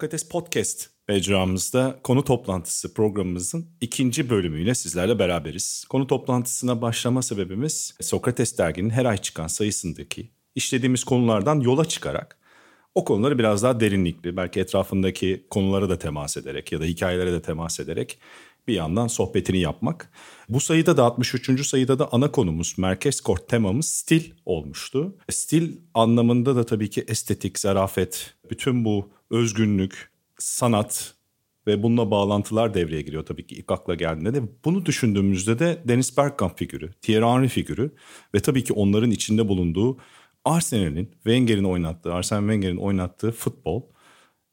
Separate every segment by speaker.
Speaker 1: Sokrates Podcast mecramızda konu toplantısı programımızın ikinci bölümüyle sizlerle beraberiz. Konu toplantısına başlama sebebimiz Sokrates derginin her ay çıkan sayısındaki işlediğimiz konulardan yola çıkarak o konuları biraz daha derinlikli, belki etrafındaki konulara da temas ederek ya da hikayelere de temas ederek bir yandan sohbetini yapmak. Bu sayıda da 63. sayıda da ana konumuz, merkez kort temamız stil olmuştu. Stil anlamında da tabii ki estetik, zarafet, bütün bu özgünlük, sanat ve bununla bağlantılar devreye giriyor tabii ki ilk akla geldiğinde de. Bunu düşündüğümüzde de Dennis Bergkamp figürü, Thierry Henry figürü ve tabii ki onların içinde bulunduğu Arsenal'in, Wenger'in oynattığı, Arsene Wenger'in oynattığı futbol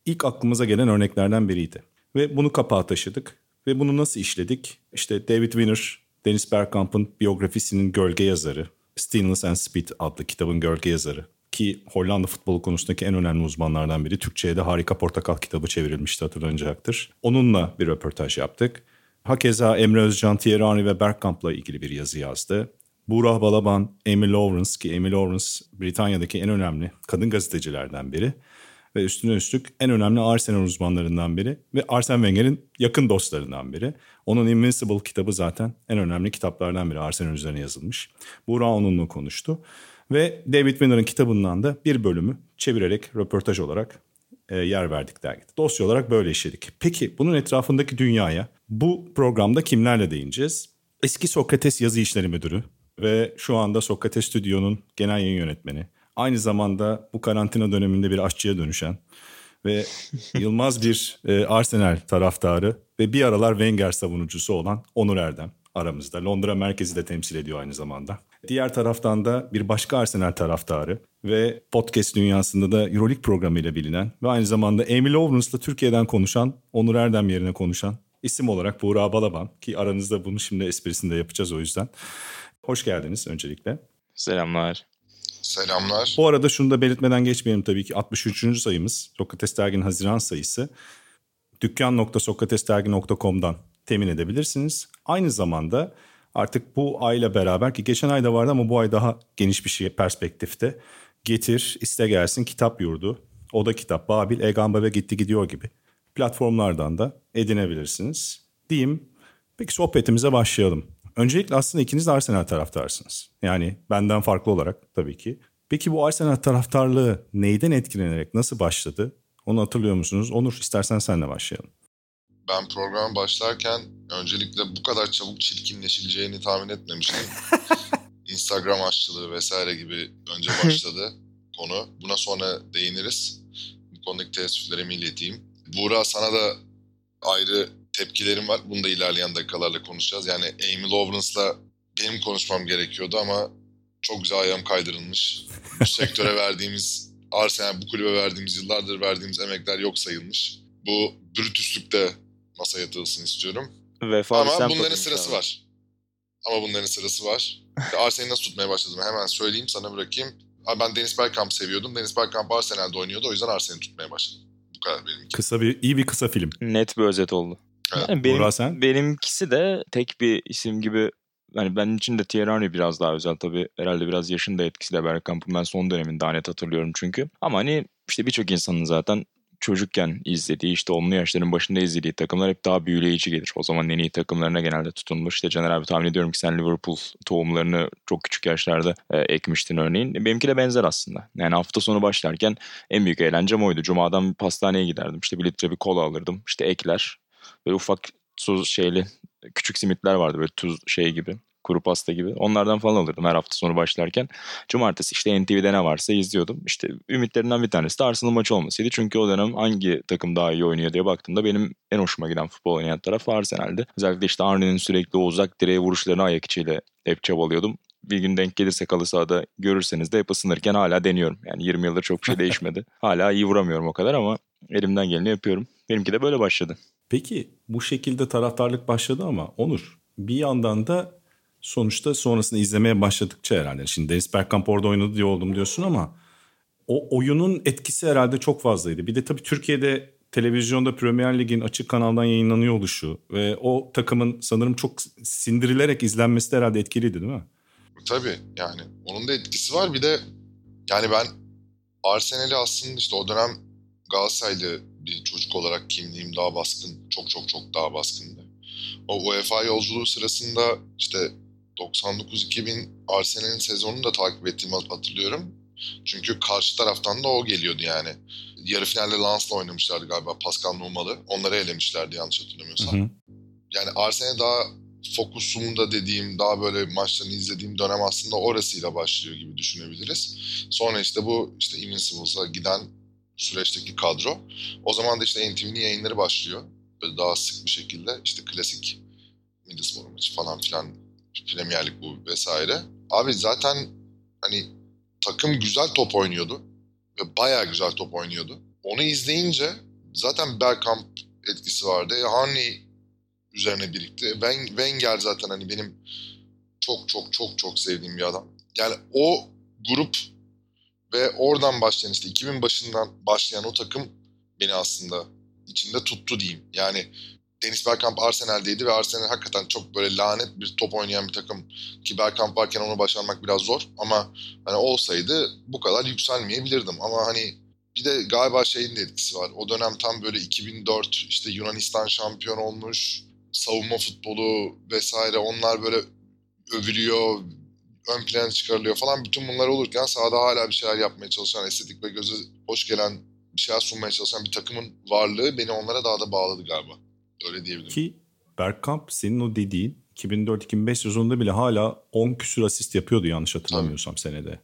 Speaker 1: ilk aklımıza gelen örneklerden biriydi. Ve bunu kapağa taşıdık. Ve bunu nasıl işledik? İşte David Winner, Dennis Bergkamp'ın biyografisinin gölge yazarı, Stainless and Speed adlı kitabın gölge yazarı ki Hollanda futbolu konusundaki en önemli uzmanlardan biri. Türkçe'ye de Harika Portakal kitabı çevrilmişti hatırlanacaktır. Onunla bir röportaj yaptık. Hakeza Emre Özcan, Thierry Henry ve Bergkamp'la ilgili bir yazı yazdı. Burak Balaban, Amy Lawrence ki Amy Lawrence Britanya'daki en önemli kadın gazetecilerden biri ve üstüne üstlük en önemli Arsenal uzmanlarından biri ve Arsene Wenger'in yakın dostlarından biri. Onun Invincible kitabı zaten en önemli kitaplardan biri Arsenal üzerine yazılmış. Burak onunla konuştu ve David Winner'ın kitabından da bir bölümü çevirerek röportaj olarak e, yer verdik dergide. Dosya olarak böyle işledik. Peki bunun etrafındaki dünyaya bu programda kimlerle değineceğiz? Eski Sokrates Yazı İşleri Müdürü ve şu anda Sokrates Stüdyo'nun genel yayın yönetmeni aynı zamanda bu karantina döneminde bir aşçıya dönüşen ve Yılmaz bir e, Arsenal taraftarı ve bir aralar Wenger savunucusu olan Onur Erdem aramızda. Londra merkezi de temsil ediyor aynı zamanda. Diğer taraftan da bir başka Arsenal taraftarı ve podcast dünyasında da Euroleague programıyla bilinen ve aynı zamanda Emil Lawrence'la Türkiye'den konuşan, Onur Erdem yerine konuşan isim olarak Buğra Balaban ki aranızda bunu şimdi esprisinde yapacağız o yüzden. Hoş geldiniz öncelikle.
Speaker 2: Selamlar.
Speaker 3: Selamlar.
Speaker 1: Bu arada şunu da belirtmeden geçmeyelim tabii ki 63. sayımız Sokrates Dergi'nin Haziran sayısı. Dükkan.sokratesdergi.com'dan temin edebilirsiniz. Aynı zamanda artık bu ayla beraber ki geçen ayda vardı ama bu ay daha geniş bir şey perspektifte. Getir, iste gelsin kitap yurdu, Oda Kitap, Babil, Egamba ve Gitti Gidiyor gibi platformlardan da edinebilirsiniz. Diyeyim. Peki sohbetimize başlayalım. Öncelikle aslında ikiniz de Arsenal taraftarsınız. Yani benden farklı olarak tabii ki. Peki bu Arsenal taraftarlığı neyden etkilenerek nasıl başladı? Onu hatırlıyor musunuz? Onur istersen senle başlayalım.
Speaker 3: Ben programa başlarken öncelikle bu kadar çabuk çirkinleşileceğini tahmin etmemiştim. Instagram aşçılığı vesaire gibi önce başladı konu. Buna sonra değiniriz. Bu konudaki teessüflerimi ileteyim. Buğra sana da ayrı tepkilerim var. Bunu da ilerleyen dakikalarla konuşacağız. Yani Amy Lawrence'la benim konuşmam gerekiyordu ama çok güzel ayağım kaydırılmış. Bu sektöre verdiğimiz, Arsenal bu kulübe verdiğimiz, yıllardır verdiğimiz emekler yok sayılmış. Bu brütüslük de masaya yatılsın istiyorum. Vefa ama bunların sırası abi. var. Ama bunların sırası var. Arsenal'i nasıl tutmaya başladım hemen söyleyeyim sana bırakayım. Abi ben Dennis Bergkamp seviyordum. Dennis Bergkamp Arsenal'de oynuyordu. O yüzden Arsenal'i tutmaya başladım. Bu kadar benimki.
Speaker 1: Kısa bir, iyi bir kısa film.
Speaker 2: Net bir özet oldu. Yani benim, sen? Benimkisi de tek bir isim gibi yani benim için de Thierry Henry biraz daha özel tabii. Herhalde biraz yaşın da etkisiyle Bergkamp'ın ben son döneminde daha net hatırlıyorum çünkü. Ama hani işte birçok insanın zaten çocukken izlediği işte onlu yaşların başında izlediği takımlar hep daha büyüleyici gelir. O zaman en iyi takımlarına genelde tutunmuş. İşte Caner abi tahmin ediyorum ki sen Liverpool tohumlarını çok küçük yaşlarda e, ekmiştin örneğin. Benimki de benzer aslında. Yani hafta sonu başlarken en büyük eğlencem oydu. Cuma'dan bir pastaneye giderdim. İşte bir litre bir kola alırdım. İşte ekler. Böyle ufak tuz şeyli küçük simitler vardı böyle tuz şey gibi kuru pasta gibi. Onlardan falan alırdım her hafta sonu başlarken. Cumartesi işte NTV'de ne varsa izliyordum. İşte ümitlerinden bir tanesi de Arsenal maçı olmasıydı. Çünkü o dönem hangi takım daha iyi oynuyor diye baktığımda benim en hoşuma giden futbol oynayan taraf Arsenal'di. Özellikle işte Arne'nin sürekli o uzak direğe vuruşlarını ayak içiyle hep çabalıyordum. Bir gün denk gelirse kalı sahada görürseniz de hep ısınırken hala deniyorum. Yani 20 yıldır çok bir şey değişmedi. hala iyi vuramıyorum o kadar ama elimden geleni yapıyorum. Benimki de böyle başladı.
Speaker 1: Peki bu şekilde taraftarlık başladı ama Onur bir yandan da sonuçta sonrasında izlemeye başladıkça herhalde. Şimdi Dennis Bergkamp orada oynadı diye oldum diyorsun ama o oyunun etkisi herhalde çok fazlaydı. Bir de tabii Türkiye'de televizyonda Premier Lig'in açık kanaldan yayınlanıyor oluşu ve o takımın sanırım çok sindirilerek izlenmesi de herhalde etkiliydi değil mi?
Speaker 3: Tabii yani onun da etkisi var. Bir de yani ben Arsenal'i aslında işte o dönem Galatasaraylı bir çocuk olarak kimliğim daha baskın. Çok çok çok daha baskındı. O UEFA yolculuğu sırasında işte 99-2000 Arsenal'in sezonunu da takip ettiğimi hatırlıyorum. Çünkü karşı taraftan da o geliyordu yani. Yarı finalde Lens'la oynamışlardı galiba Pascal Numalı. Onları elemişlerdi yanlış hatırlamıyorsam. Hı hı. Yani Arsenal daha fokusumda dediğim, daha böyle maçlarını izlediğim dönem aslında orasıyla başlıyor gibi düşünebiliriz. Sonra işte bu işte Invincibles'a giden süreçteki kadro. O zaman da işte NTV'nin yayınları başlıyor. Böyle daha sık bir şekilde işte klasik Middlesbrough maçı falan filan Premier Lig bu vesaire. Abi zaten hani takım güzel top oynuyordu. Ve bayağı güzel top oynuyordu. Onu izleyince zaten Bergkamp etkisi vardı. Hani üzerine birikti. Wenger zaten hani benim çok çok çok çok sevdiğim bir adam. Yani o grup ve oradan başlayan işte 2000 başından başlayan o takım beni aslında içinde tuttu diyeyim. Yani Deniz Bergkamp Arsenal'deydi ve Arsenal hakikaten çok böyle lanet bir top oynayan bir takım. Ki Bergkamp varken onu başarmak biraz zor ama hani olsaydı bu kadar yükselmeyebilirdim. Ama hani bir de galiba şeyin de etkisi var. O dönem tam böyle 2004 işte Yunanistan şampiyon olmuş. Savunma futbolu vesaire onlar böyle övülüyor, ön plana çıkarılıyor falan. Bütün bunlar olurken sahada hala bir şeyler yapmaya çalışan, estetik ve göze hoş gelen bir şeyler sunmaya çalışan bir takımın varlığı beni onlara daha da bağladı galiba. Öyle diyebilirim.
Speaker 1: Ki Bergkamp senin o dediğin 2004-2005 sezonunda bile hala 10 küsür asist yapıyordu yanlış hatırlamıyorsam Tabii. senede.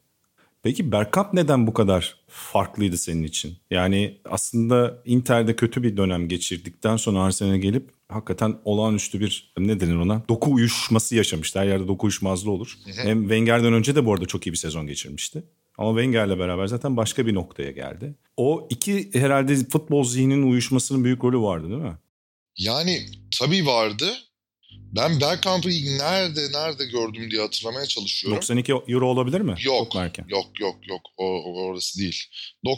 Speaker 1: Peki Bergkamp neden bu kadar farklıydı senin için? Yani aslında Inter'de kötü bir dönem geçirdikten sonra Arsenal'e gelip hakikaten olağanüstü bir ne denir ona? Doku uyuşması yaşamıştı. Her yerde doku uyuşmazlığı olur. Hem Wenger'den önce de bu arada çok iyi bir sezon geçirmişti. Ama Wenger'le beraber zaten başka bir noktaya geldi. O iki herhalde futbol zihninin uyuşmasının büyük rolü vardı değil mi?
Speaker 3: Yani tabii vardı. Ben Bergkamp'ı nerede nerede gördüm diye hatırlamaya çalışıyorum.
Speaker 1: 92 euro olabilir mi?
Speaker 3: Yok. Yok yok yok. O, orası değil.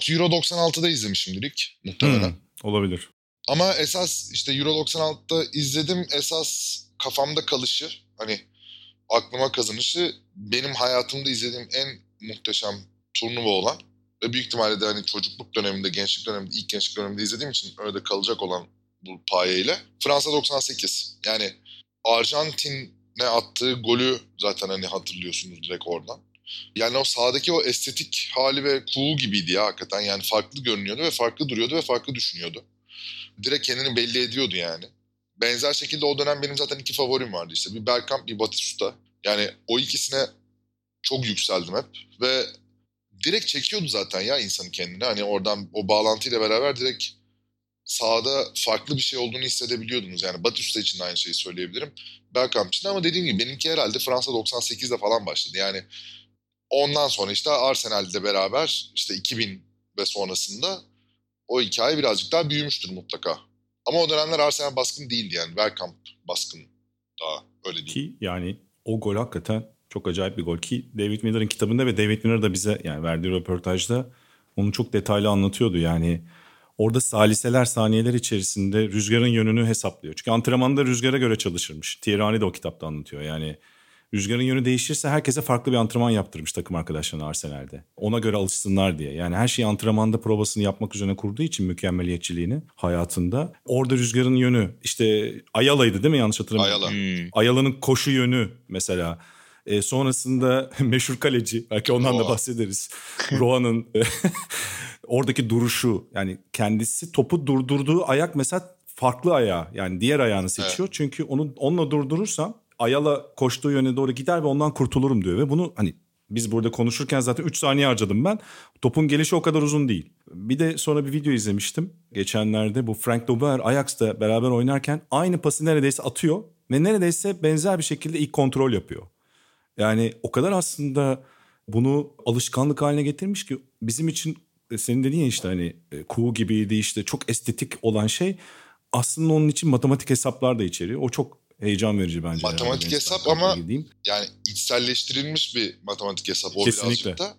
Speaker 3: Euro 96'da izlemişimdir muhtemelen. Hmm,
Speaker 1: olabilir.
Speaker 3: Ama esas işte Euro 96'da izledim. Esas kafamda kalışı hani aklıma kazanışı benim hayatımda izlediğim en muhteşem turnuva olan ve büyük ihtimalle de hani çocukluk döneminde, gençlik döneminde, ilk gençlik döneminde izlediğim için öyle kalacak olan bu payeyle. Fransa 98. Yani Arjantin'e attığı golü zaten hani hatırlıyorsunuz direkt oradan. Yani o sahadaki o estetik hali ve cool gibiydi ya hakikaten. Yani farklı görünüyordu ve farklı duruyordu ve farklı düşünüyordu. Direkt kendini belli ediyordu yani. Benzer şekilde o dönem benim zaten iki favorim vardı işte. Bir Bergkamp, bir Batistuta. Yani o ikisine çok yükseldim hep. Ve direkt çekiyordu zaten ya insanı kendine. Hani oradan o bağlantıyla beraber direkt sahada farklı bir şey olduğunu hissedebiliyordunuz. Yani Batista için de aynı şeyi söyleyebilirim. Bergkamp için de ama dediğim gibi benimki herhalde Fransa 98'de falan başladı. Yani ondan sonra işte Arsenal'de beraber işte 2000 ve sonrasında o hikaye birazcık daha büyümüştür mutlaka. Ama o dönemler Arsenal baskın değildi yani. Bergkamp baskın daha öyle değil.
Speaker 1: Ki yani o gol hakikaten çok acayip bir gol ki David Miller'ın kitabında ve David Miller da bize yani verdiği röportajda onu çok detaylı anlatıyordu. Yani Orada saliseler saniyeler içerisinde rüzgarın yönünü hesaplıyor. Çünkü antrenmanda rüzgara göre çalışırmış. Thierry de o kitapta anlatıyor. Yani rüzgarın yönü değişirse herkese farklı bir antrenman yaptırmış takım arkadaşlarına Arsenal'de. Ona göre alışsınlar diye. Yani her şeyi antrenmanda provasını yapmak üzerine kurduğu için mükemmeliyetçiliğini hayatında. Orada rüzgarın yönü işte Ayala'ydı değil mi yanlış hatırlamıyorum.
Speaker 3: Ayala.
Speaker 1: Hmm. Ayala'nın koşu yönü mesela. E, sonrasında meşhur kaleci belki ondan Roa. da bahsederiz. Roa'nın oradaki duruşu yani kendisi topu durdurduğu ayak mesela farklı ayağı yani diğer ayağını seçiyor. Evet. Çünkü onu onunla durdurursam Ayala koştuğu yöne doğru gider ve ondan kurtulurum diyor ve bunu hani biz burada konuşurken zaten 3 saniye harcadım ben. Topun gelişi o kadar uzun değil. Bir de sonra bir video izlemiştim geçenlerde. Bu Frank Dober Ajax'ta beraber oynarken aynı pası neredeyse atıyor ve neredeyse benzer bir şekilde ilk kontrol yapıyor. Yani o kadar aslında bunu alışkanlık haline getirmiş ki bizim için e, senin dediğin ya işte hani e, kuğu gibiydi işte çok estetik olan şey aslında onun için matematik hesaplar da içeriyor. O çok heyecan verici bence.
Speaker 3: Matematik yani. hesap ama yani içselleştirilmiş bir matematik hesap o Kesinlikle. birazcık da.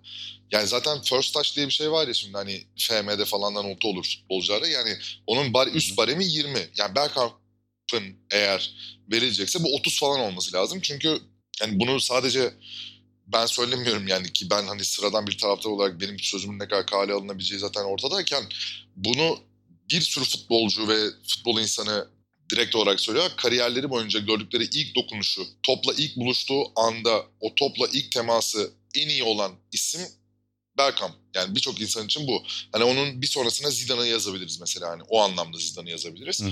Speaker 3: Yani zaten first touch diye bir şey var ya şimdi hani FM'de falandan notu olur futbolculara. Yani onun bar, üst baremi 20. Yani Bergkamp'ın eğer verilecekse bu 30 falan olması lazım. Çünkü yani bunu sadece ben söylemiyorum yani ki ben hani sıradan bir taraftar olarak benim sözümün ne kadar kale alınabileceği zaten ortadayken bunu bir sürü futbolcu ve futbol insanı direkt olarak söylüyor. Kariyerleri boyunca gördükleri ilk dokunuşu, topla ilk buluştuğu anda o topla ilk teması en iyi olan isim Bergkamp. Yani birçok insan için bu. Hani onun bir sonrasına Zidane'ı yazabiliriz mesela. Hani o anlamda Zidane'ı yazabiliriz. Hı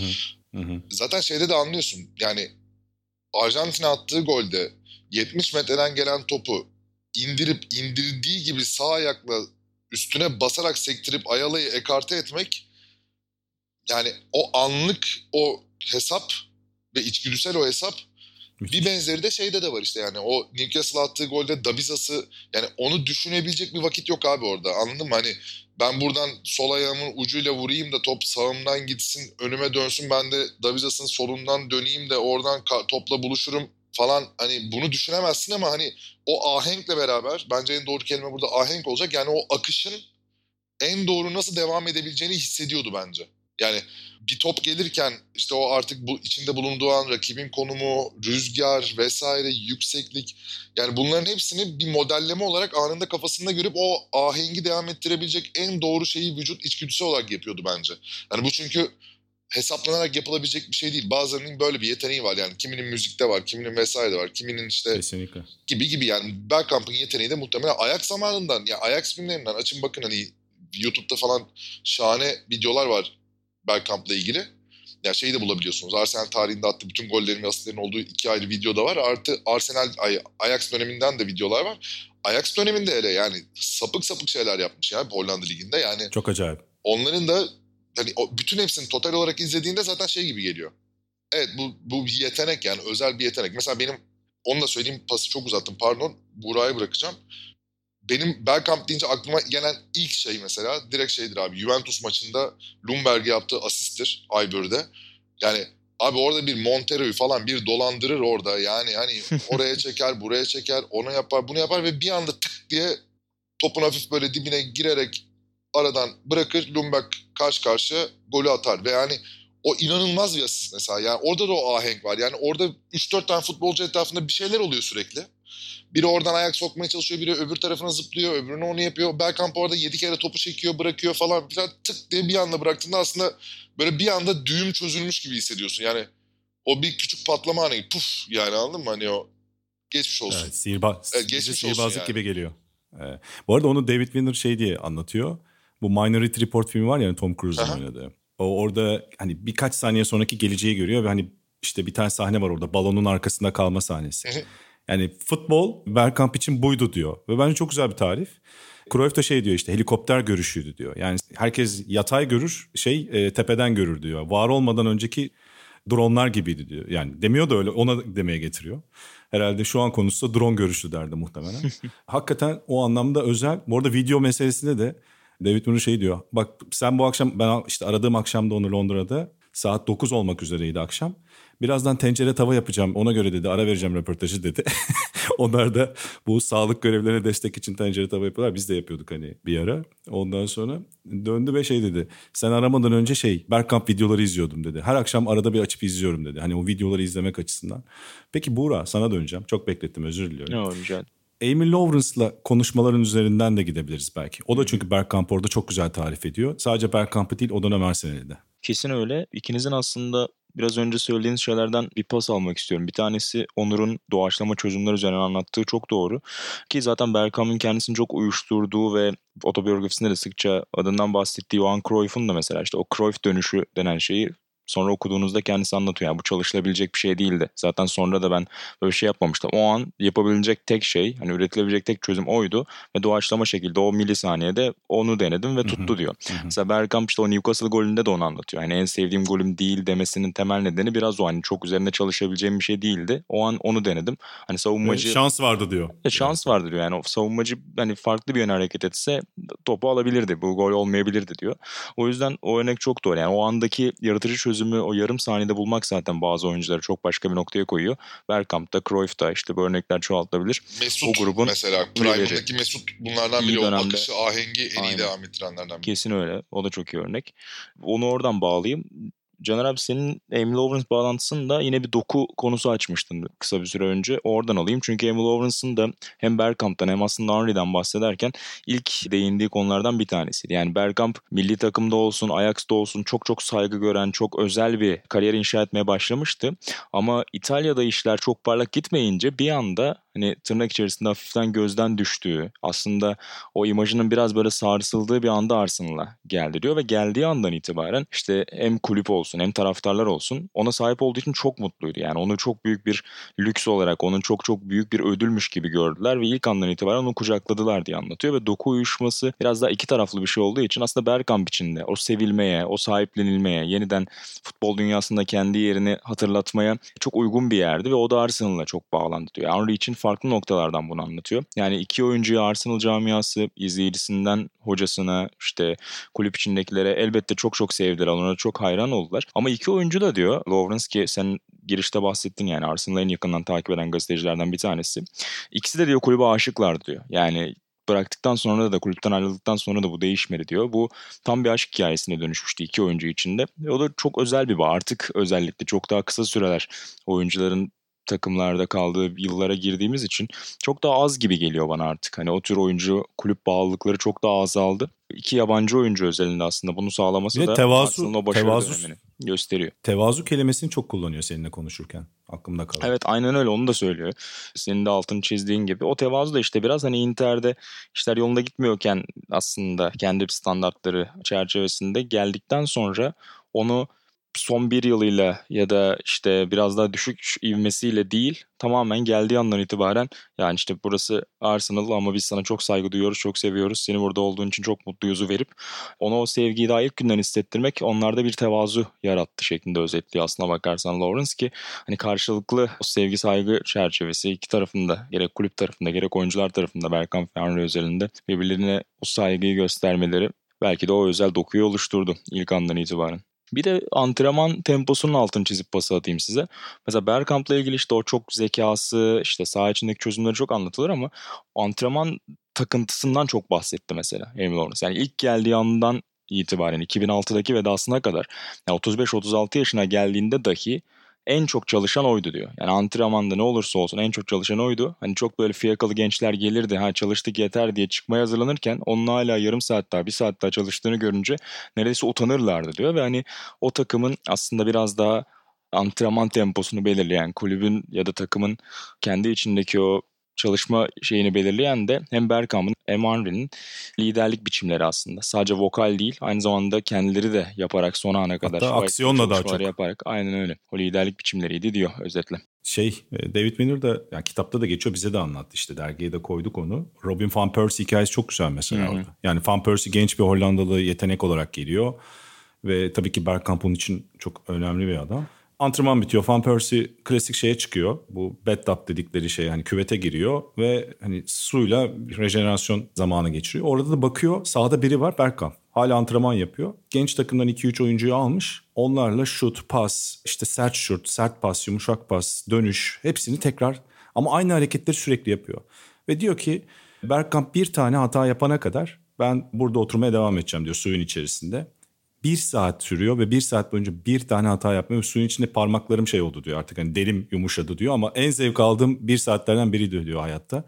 Speaker 3: hı. Hı. Zaten şeyde de anlıyorsun. Yani Arjantin'e attığı golde 70 metreden gelen topu indirip indirdiği gibi sağ ayakla üstüne basarak sektirip Ayala'yı ekarte etmek yani o anlık o hesap ve içgüdüsel o hesap bir benzeri de şeyde de var işte yani o Newcastle attığı golde Dabizas'ı yani onu düşünebilecek bir vakit yok abi orada anladın mı? Hani ben buradan sol ayağımın ucuyla vurayım da top sağımdan gitsin önüme dönsün ben de Dabizas'ın solundan döneyim de oradan topla buluşurum falan hani bunu düşünemezsin ama hani o ahenkle beraber bence en doğru kelime burada ahenk olacak. Yani o akışın en doğru nasıl devam edebileceğini hissediyordu bence. Yani bir top gelirken işte o artık bu içinde bulunduğu an rakibin konumu, rüzgar vesaire, yükseklik yani bunların hepsini bir modelleme olarak anında kafasında görüp o ahengi devam ettirebilecek en doğru şeyi vücut içgüdüsü olarak yapıyordu bence. Yani bu çünkü hesaplanarak yapılabilecek bir şey değil. Bazılarının böyle bir yeteneği var yani. Kiminin müzikte var, kiminin vesaire var, kiminin işte
Speaker 1: Kesinlikle.
Speaker 3: gibi gibi yani. Bergkamp'ın yeteneği de muhtemelen ayak zamanından ya ayak filmlerinden açın bakın hani YouTube'da falan şahane videolar var Bergkamp'la ilgili. Ya yani şeyi de bulabiliyorsunuz. Arsenal tarihinde attığı bütün gollerin ve asistlerin olduğu iki ayrı video da var. Artı Arsenal Ajax döneminden de videolar var. Ajax döneminde hele yani sapık sapık şeyler yapmış ya Hollanda liginde yani.
Speaker 1: Çok acayip.
Speaker 3: Onların da hani o, bütün hepsini total olarak izlediğinde zaten şey gibi geliyor. Evet bu, bu bir yetenek yani özel bir yetenek. Mesela benim onu da söyleyeyim pası çok uzattım pardon. Buğra'yı bırakacağım. Benim Bergkamp deyince aklıma gelen ilk şey mesela direkt şeydir abi. Juventus maçında Lumberg'e yaptığı asisttir Ayber'de. Yani abi orada bir Montero'yu falan bir dolandırır orada. Yani hani oraya çeker, buraya çeker, ona yapar, bunu yapar ve bir anda tık diye topun hafif böyle dibine girerek aradan bırakır. Lumberg karşı karşıya golü atar. Ve yani o inanılmaz bir asist mesela. Yani orada da o ahenk var. Yani orada 3-4 tane futbolcu etrafında bir şeyler oluyor sürekli. Biri oradan ayak sokmaya çalışıyor, biri öbür tarafına zıplıyor, öbürünü onu yapıyor. Bergkamp orada 7 kere topu çekiyor, bırakıyor falan. Biraz tık diye bir anda bıraktığında aslında böyle bir anda düğüm çözülmüş gibi hissediyorsun. Yani o bir küçük patlama hani puf yani anladın mı? Hani o geçmiş olsun.
Speaker 1: Evet, sihirba evet, geçmiş sihirbazlık yani. gibi geliyor. Ee, bu arada onu David Winner şey diye anlatıyor. Bu Minority Report filmi var ya hani Tom Cruise'un oynadığı. O orada hani birkaç saniye sonraki geleceği görüyor ve hani işte bir tane sahne var orada balonun arkasında kalma sahnesi. Yani futbol Bergkamp için buydu diyor ve bence çok güzel bir tarif. Cruyff da şey diyor işte helikopter görüşüydü diyor. Yani herkes yatay görür, şey e, tepeden görür diyor. Var olmadan önceki dronlar gibiydi diyor. Yani demiyor da öyle ona demeye getiriyor. Herhalde şu an konusu da drone görüşü derdi muhtemelen. Hakikaten o anlamda özel. Bu arada video meselesinde de David Moore şey diyor. Bak sen bu akşam ben işte aradığım akşamda onu Londra'da saat 9 olmak üzereydi akşam. Birazdan tencere tava yapacağım ona göre dedi ara vereceğim röportajı dedi. Onlar da bu sağlık görevlerine destek için tencere tava yapıyorlar. Biz de yapıyorduk hani bir ara. Ondan sonra döndü ve şey dedi. Sen aramadan önce şey Bergkamp videoları izliyordum dedi. Her akşam arada bir açıp izliyorum dedi. Hani o videoları izlemek açısından. Peki Buğra sana döneceğim. Çok beklettim özür diliyorum.
Speaker 2: Ne olacak?
Speaker 1: Amy Lawrence'la konuşmaların üzerinden de gidebiliriz belki. O da çünkü Bergkamp orada çok güzel tarif ediyor. Sadece Bergkamp'ı değil o dönem Arsenal'i de.
Speaker 2: Kesin öyle. İkinizin aslında biraz önce söylediğiniz şeylerden bir pas almak istiyorum. Bir tanesi Onur'un doğaçlama çözümler üzerine anlattığı çok doğru. Ki zaten Bergkamp'ın kendisini çok uyuşturduğu ve otobiyografisinde de sıkça adından bahsettiği Johan Cruyff'un da mesela işte o Cruyff dönüşü denen şeyi Sonra okuduğunuzda kendisi anlatıyor. Yani bu çalışılabilecek bir şey değildi. Zaten sonra da ben böyle şey yapmamıştım. O an yapabilecek tek şey, hani üretilebilecek tek çözüm oydu. Ve doğaçlama şekilde o milisaniyede onu denedim ve tuttu diyor. Mesela Bergkamp işte o Newcastle golünde de onu anlatıyor. Hani en sevdiğim golüm değil demesinin temel nedeni biraz o. Hani çok üzerinde çalışabileceğim bir şey değildi. O an onu denedim. Hani savunmacı...
Speaker 1: şans vardı diyor.
Speaker 2: E, şans vardı diyor. Yani o savunmacı hani farklı bir yöne hareket etse topu alabilirdi. Bu gol olmayabilirdi diyor. O yüzden o örnek çok doğru. Yani o andaki yaratıcı çözüm çözümü o yarım saniyede bulmak zaten bazı oyuncuları çok başka bir noktaya koyuyor. Bergkamp'ta, Cruyff'ta işte bu örnekler çoğaltılabilir.
Speaker 3: Mesut o grubun mesela Prime'daki Mesut bunlardan biri o akışı, ahengi en Aynen. iyi devam ettirenlerden biri.
Speaker 2: Kesin öyle. O da çok iyi örnek. Onu oradan bağlayayım Caner abi senin Emil Lawrence bağlantısında yine bir doku konusu açmıştın kısa bir süre önce. Oradan alayım. Çünkü Emil Lawrence'ın da hem Bergkamp'tan hem aslında Henry'den bahsederken ilk değindiği konulardan bir tanesiydi. Yani Bergkamp milli takımda olsun, Ajax'ta olsun çok çok saygı gören, çok özel bir kariyer inşa etmeye başlamıştı. Ama İtalya'da işler çok parlak gitmeyince bir anda hani tırnak içerisinde hafiften gözden düştüğü, aslında o imajının biraz böyle sarsıldığı bir anda Arsenal'a geldi diyor ve geldiği andan itibaren işte hem kulüp olsun hem taraftarlar olsun ona sahip olduğu için çok mutluydu. Yani onu çok büyük bir lüks olarak, onun çok çok büyük bir ödülmüş gibi gördüler ve ilk andan itibaren onu kucakladılar diye anlatıyor ve doku uyuşması biraz daha iki taraflı bir şey olduğu için aslında Bergkamp içinde o sevilmeye, o sahiplenilmeye, yeniden futbol dünyasında kendi yerini hatırlatmaya çok uygun bir yerdi ve o da Arsenal'la çok bağlandı diyor. Henry için farklı noktalardan bunu anlatıyor. Yani iki oyuncuyu Arsenal camiası izleyicisinden hocasına işte kulüp içindekilere elbette çok çok sevdiler. Ona çok hayran oldular. Ama iki oyuncu da diyor Lawrence ki sen girişte bahsettin yani Arsenal'ı en yakından takip eden gazetecilerden bir tanesi. İkisi de diyor kulübe aşıklar diyor. Yani bıraktıktan sonra da kulüpten ayrıldıktan sonra da bu değişmedi diyor. Bu tam bir aşk hikayesine dönüşmüştü iki oyuncu içinde. Ve o da çok özel bir bağ. Artık özellikle çok daha kısa süreler oyuncuların takımlarda kaldığı yıllara girdiğimiz için çok daha az gibi geliyor bana artık. Hani o tür oyuncu kulüp bağlılıkları çok daha azaldı. İki yabancı oyuncu özelinde aslında bunu sağlaması Ve da tevazu, o başarı tevazu, dönemini gösteriyor.
Speaker 1: Tevazu kelimesini çok kullanıyor seninle konuşurken. Aklımda kalıyor.
Speaker 2: Evet aynen öyle onu da söylüyor. Senin de altını çizdiğin gibi. O tevazu da işte biraz hani Inter'de işler yolunda gitmiyorken aslında kendi standartları çerçevesinde geldikten sonra onu son bir yılıyla ya da işte biraz daha düşük ivmesiyle değil tamamen geldiği andan itibaren yani işte burası Arsenal ama biz sana çok saygı duyuyoruz, çok seviyoruz. Seni burada olduğun için çok mutluyuzu verip ona o sevgiyi daha ilk günden hissettirmek onlarda bir tevazu yarattı şeklinde özetliyor aslına bakarsan Lawrence ki hani karşılıklı o sevgi saygı çerçevesi iki tarafında gerek kulüp tarafında gerek oyuncular tarafında Bergkamp ve Henry özelinde birbirlerine o saygıyı göstermeleri belki de o özel dokuyu oluşturdu ilk andan itibaren. Bir de antrenman temposunun altını çizip pası atayım size. Mesela Bergkamp'la ilgili işte o çok zekası, işte saha içindeki çözümleri çok anlatılır ama antrenman takıntısından çok bahsetti mesela Emil Lawrence. Yani ilk geldiği andan itibaren 2006'daki vedasına kadar yani 35-36 yaşına geldiğinde dahi en çok çalışan oydu diyor. Yani antrenmanda ne olursa olsun en çok çalışan oydu. Hani çok böyle fiyakalı gençler gelirdi ha çalıştık yeter diye çıkmaya hazırlanırken onun hala yarım saat daha bir saat daha çalıştığını görünce neredeyse utanırlardı diyor. Ve hani o takımın aslında biraz daha antrenman temposunu belirleyen kulübün ya da takımın kendi içindeki o çalışma şeyini belirleyen de hem Bergkamp'ın hem Henry'nin liderlik biçimleri aslında. Sadece vokal değil aynı zamanda kendileri de yaparak son ana kadar.
Speaker 1: Hatta aksiyonla daha çok.
Speaker 2: Yaparak aynen öyle. O liderlik biçimleriydi diyor özetle.
Speaker 1: Şey e, David Miller da yani kitapta da geçiyor bize de anlattı işte dergiye de koyduk onu. Robin van Persie hikayesi çok güzel mesela Hı-hı. orada. Yani van Persie genç bir Hollandalı yetenek olarak geliyor. Ve tabii ki Bergkamp onun için çok önemli bir adam. Antrenman bitiyor. Van Persie klasik şeye çıkıyor. Bu bed tub dedikleri şey hani küvete giriyor ve hani suyla rejenerasyon zamanı geçiriyor. Orada da bakıyor sağda biri var Bergkamp. Hala antrenman yapıyor. Genç takımdan 2-3 oyuncuyu almış. Onlarla şut, pas, işte sert şut, sert pas, yumuşak pas, dönüş hepsini tekrar ama aynı hareketleri sürekli yapıyor. Ve diyor ki Bergkamp bir tane hata yapana kadar ben burada oturmaya devam edeceğim diyor suyun içerisinde bir saat sürüyor ve bir saat boyunca bir tane hata yapmıyor. Suyun içinde parmaklarım şey oldu diyor artık hani derim yumuşadı diyor ama en zevk aldığım bir saatlerden biri diyor hayatta.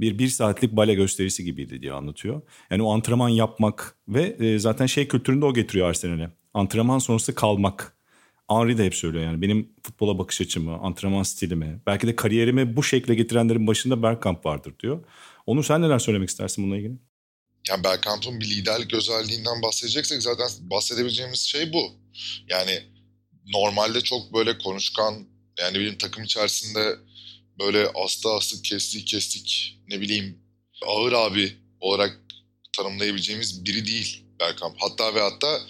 Speaker 1: Bir bir saatlik bale gösterisi gibiydi diye anlatıyor. Yani o antrenman yapmak ve e, zaten şey kültüründe o getiriyor Arsenal'e. Antrenman sonrası kalmak. Henry de hep söylüyor yani benim futbola bakış açımı, antrenman stilimi, belki de kariyerimi bu şekle getirenlerin başında Bergkamp vardır diyor. Onu sen neler söylemek istersin bununla ilgili?
Speaker 3: Yani Bergkamp'ın bir liderlik özelliğinden bahsedeceksek zaten bahsedebileceğimiz şey bu. Yani normalde çok böyle konuşkan yani bir takım içerisinde böyle asta asık kestik kestik ne bileyim ağır abi olarak tanımlayabileceğimiz biri değil Bergkamp. Hatta ve hatta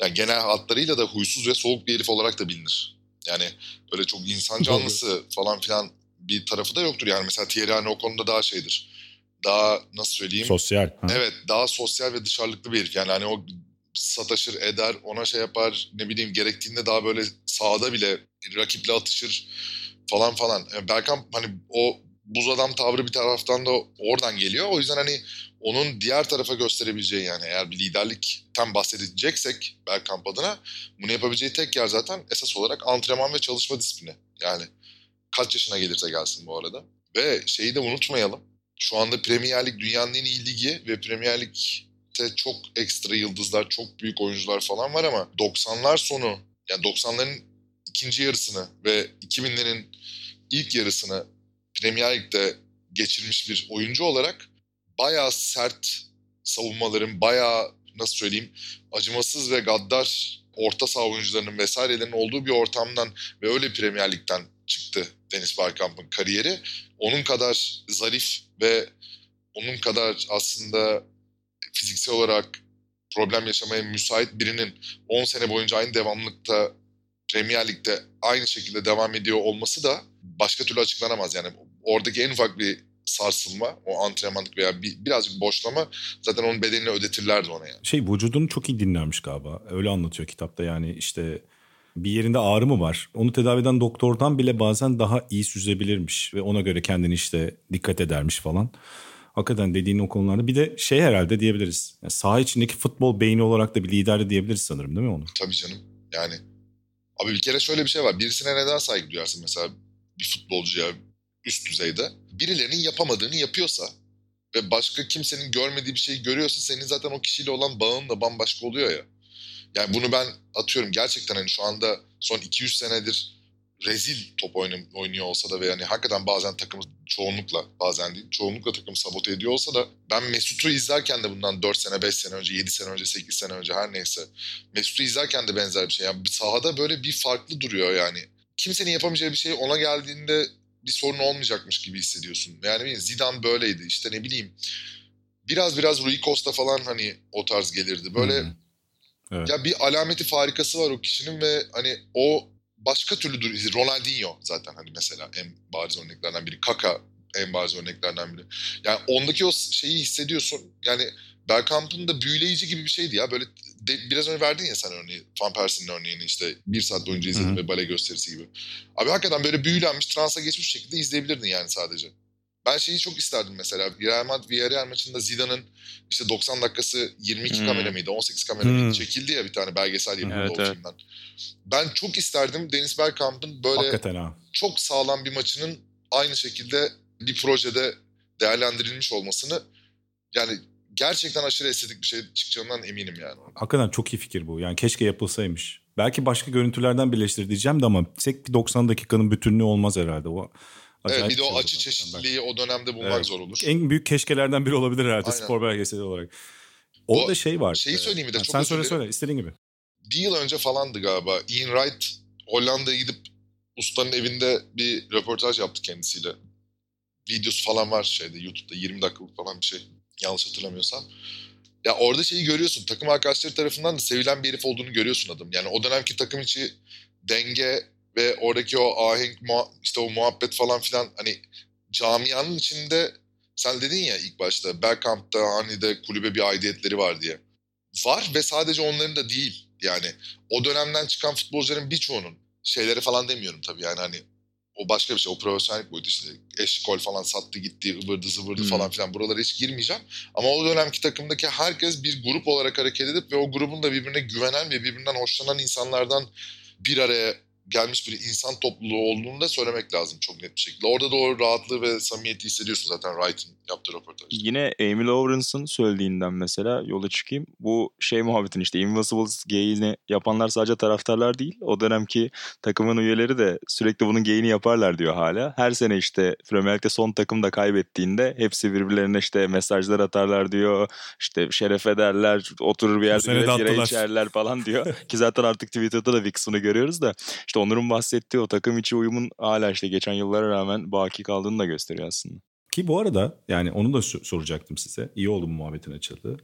Speaker 3: yani genel hatlarıyla da huysuz ve soğuk bir herif olarak da bilinir. Yani böyle çok insan canlısı falan filan bir tarafı da yoktur. Yani mesela Thierry hani o konuda daha şeydir daha nasıl söyleyeyim?
Speaker 1: Sosyal.
Speaker 3: Ha. Evet daha sosyal ve dışarılıklı bir herif. Yani hani o sataşır eder ona şey yapar ne bileyim gerektiğinde daha böyle sahada bile rakiple atışır falan falan. Yani Bergkamp hani o buz adam tavrı bir taraftan da oradan geliyor. O yüzden hani onun diğer tarafa gösterebileceği yani eğer bir liderlikten bahsedeceksek Bergkamp adına bunu yapabileceği tek yer zaten esas olarak antrenman ve çalışma disiplini. Yani kaç yaşına gelirse gelsin bu arada. Ve şeyi de unutmayalım. Şu anda Premier Lig dünyanın en iyi ligi ve Premier Lig'de çok ekstra yıldızlar, çok büyük oyuncular falan var ama 90'lar sonu yani 90'ların ikinci yarısını ve 2000'lerin ilk yarısını Premier Lig'de geçirmiş bir oyuncu olarak bayağı sert savunmaların, bayağı nasıl söyleyeyim acımasız ve gaddar orta saha oyuncularının vesairelerin olduğu bir ortamdan ve öyle Premier Lig'den çıktı Deniz Bergkamp'ın kariyeri. Onun kadar zarif ve onun kadar aslında fiziksel olarak problem yaşamaya müsait birinin 10 sene boyunca aynı devamlılıkta Premier Lig'de aynı şekilde devam ediyor olması da başka türlü açıklanamaz. Yani oradaki en ufak bir sarsılma, o antrenmanlık veya bir, birazcık boşlama zaten onun bedenini ödetirlerdi ona yani.
Speaker 1: Şey vücudunu çok iyi dinlermiş galiba. Öyle anlatıyor kitapta yani işte bir yerinde ağrı mı var? Onu tedavi eden doktordan bile bazen daha iyi süzebilirmiş ve ona göre kendini işte dikkat edermiş falan. Hakikaten dediğin o konularda bir de şey herhalde diyebiliriz. Yani saha içindeki futbol beyni olarak da bir lider de diyebiliriz sanırım değil mi onu?
Speaker 3: Tabii canım. Yani abi bir kere şöyle bir şey var. Birisine neden saygı duyarsın mesela bir futbolcuya üst düzeyde? Birilerinin yapamadığını yapıyorsa ve başka kimsenin görmediği bir şeyi görüyorsa senin zaten o kişiyle olan bağın da bambaşka oluyor ya. Yani bunu ben atıyorum gerçekten hani şu anda son 200 senedir rezil top oynuyor olsa da ve yani hakikaten bazen takımı çoğunlukla bazen değil çoğunlukla takımı sabote ediyor olsa da ben Mesut'u izlerken de bundan 4 sene 5 sene önce 7 sene önce 8 sene önce her neyse Mesut'u izlerken de benzer bir şey. Yani sahada böyle bir farklı duruyor yani. Kimsenin yapamayacağı bir şey ona geldiğinde bir sorun olmayacakmış gibi hissediyorsun. Yani Zidane böyleydi işte ne bileyim biraz biraz Rui Costa falan hani o tarz gelirdi. Böyle hmm. Evet. Ya bir alameti farikası var o kişinin ve hani o başka türlü dur Ronaldinho zaten hani mesela en bariz örneklerden biri. Kaka en bariz örneklerden biri. Yani ondaki o şeyi hissediyorsun. Yani Bergkamp'ın da büyüleyici gibi bir şeydi ya. Böyle de, biraz önce verdin ya sen örneği. Van Persie'nin örneğini işte bir saat boyunca izledim ve bale gösterisi gibi. Abi hakikaten böyle büyülenmiş, transa geçmiş şekilde izleyebilirdin yani sadece. Ben şeyi çok isterdim mesela. Real Madrid Villarreal maçında Zidane'ın işte 90 dakikası 22 hmm. kamera mıydı 18 kamera mıydı hmm. çekildi ya bir tane belgesel yapıldı evet, o evet. filmden. Ben çok isterdim Deniz Bergkamp'ın böyle çok sağlam bir maçının aynı şekilde bir projede değerlendirilmiş olmasını yani gerçekten aşırı estetik bir şey çıkacağından eminim yani.
Speaker 1: Hakikaten çok iyi fikir bu. Yani keşke yapılsaymış. Belki başka görüntülerden birleştir diyeceğim de ama tek bir 90 dakikanın bütünlüğü olmaz herhalde. O
Speaker 3: Acayip evet bir de o açı çeşitliliği o dönemde bulmak evet. zor olur.
Speaker 1: En büyük keşkelerden biri olabilir herhalde Aynen. spor belgeseli olarak. Orada o, şey var.
Speaker 3: Şeyi söyleyeyim mi de çok
Speaker 1: Sen söyle söyle istediğin gibi.
Speaker 3: Bir yıl önce falandı galiba. Ian Wright Hollanda'ya gidip ustanın evinde bir röportaj yaptı kendisiyle. Videosu falan var şeyde YouTube'da 20 dakikalık falan bir şey. Yanlış hatırlamıyorsam. Ya orada şeyi görüyorsun. Takım arkadaşları tarafından da sevilen bir herif olduğunu görüyorsun adım. Yani o dönemki takım içi denge ve oradaki o ahenk işte o muhabbet falan filan hani camianın içinde sen dedin ya ilk başta Bergkamp'ta hani de kulübe bir aidiyetleri var diye. Var ve sadece onların da değil. Yani o dönemden çıkan futbolcuların birçoğunun şeyleri falan demiyorum tabii yani hani o başka bir şey. O profesyonellik boyutu işte eşkol falan sattı gitti ıvırdı zıvırdı hmm. falan filan buralara hiç girmeyeceğim. Ama o dönemki takımdaki herkes bir grup olarak hareket edip ve o grubun da birbirine güvenen ve birbirinden hoşlanan insanlardan bir araya gelmiş bir insan topluluğu olduğunu da söylemek lazım çok net bir şekilde. Orada da o rahatlığı ve samimiyeti hissediyorsun zaten Wright'ın yaptığı röportaj.
Speaker 2: Yine Amy Lawrence'ın söylediğinden mesela yola çıkayım. Bu şey muhabbetin işte Invincibles geyini yapanlar sadece taraftarlar değil. O dönemki takımın üyeleri de sürekli bunun geyini yaparlar diyor hala. Her sene işte Premier Lig'de son takım da kaybettiğinde hepsi birbirlerine işte mesajlar atarlar diyor. İşte şeref ederler, oturur bir yerde bire içerler falan diyor. Ki zaten artık Twitter'da da Vix görüyoruz da. İşte Onur'un bahsettiği o takım içi uyumun hala işte geçen yıllara rağmen baki kaldığını da gösteriyor aslında.
Speaker 1: Ki bu arada yani onu da soracaktım size. İyi oldu bu muhabbetin açıldığı.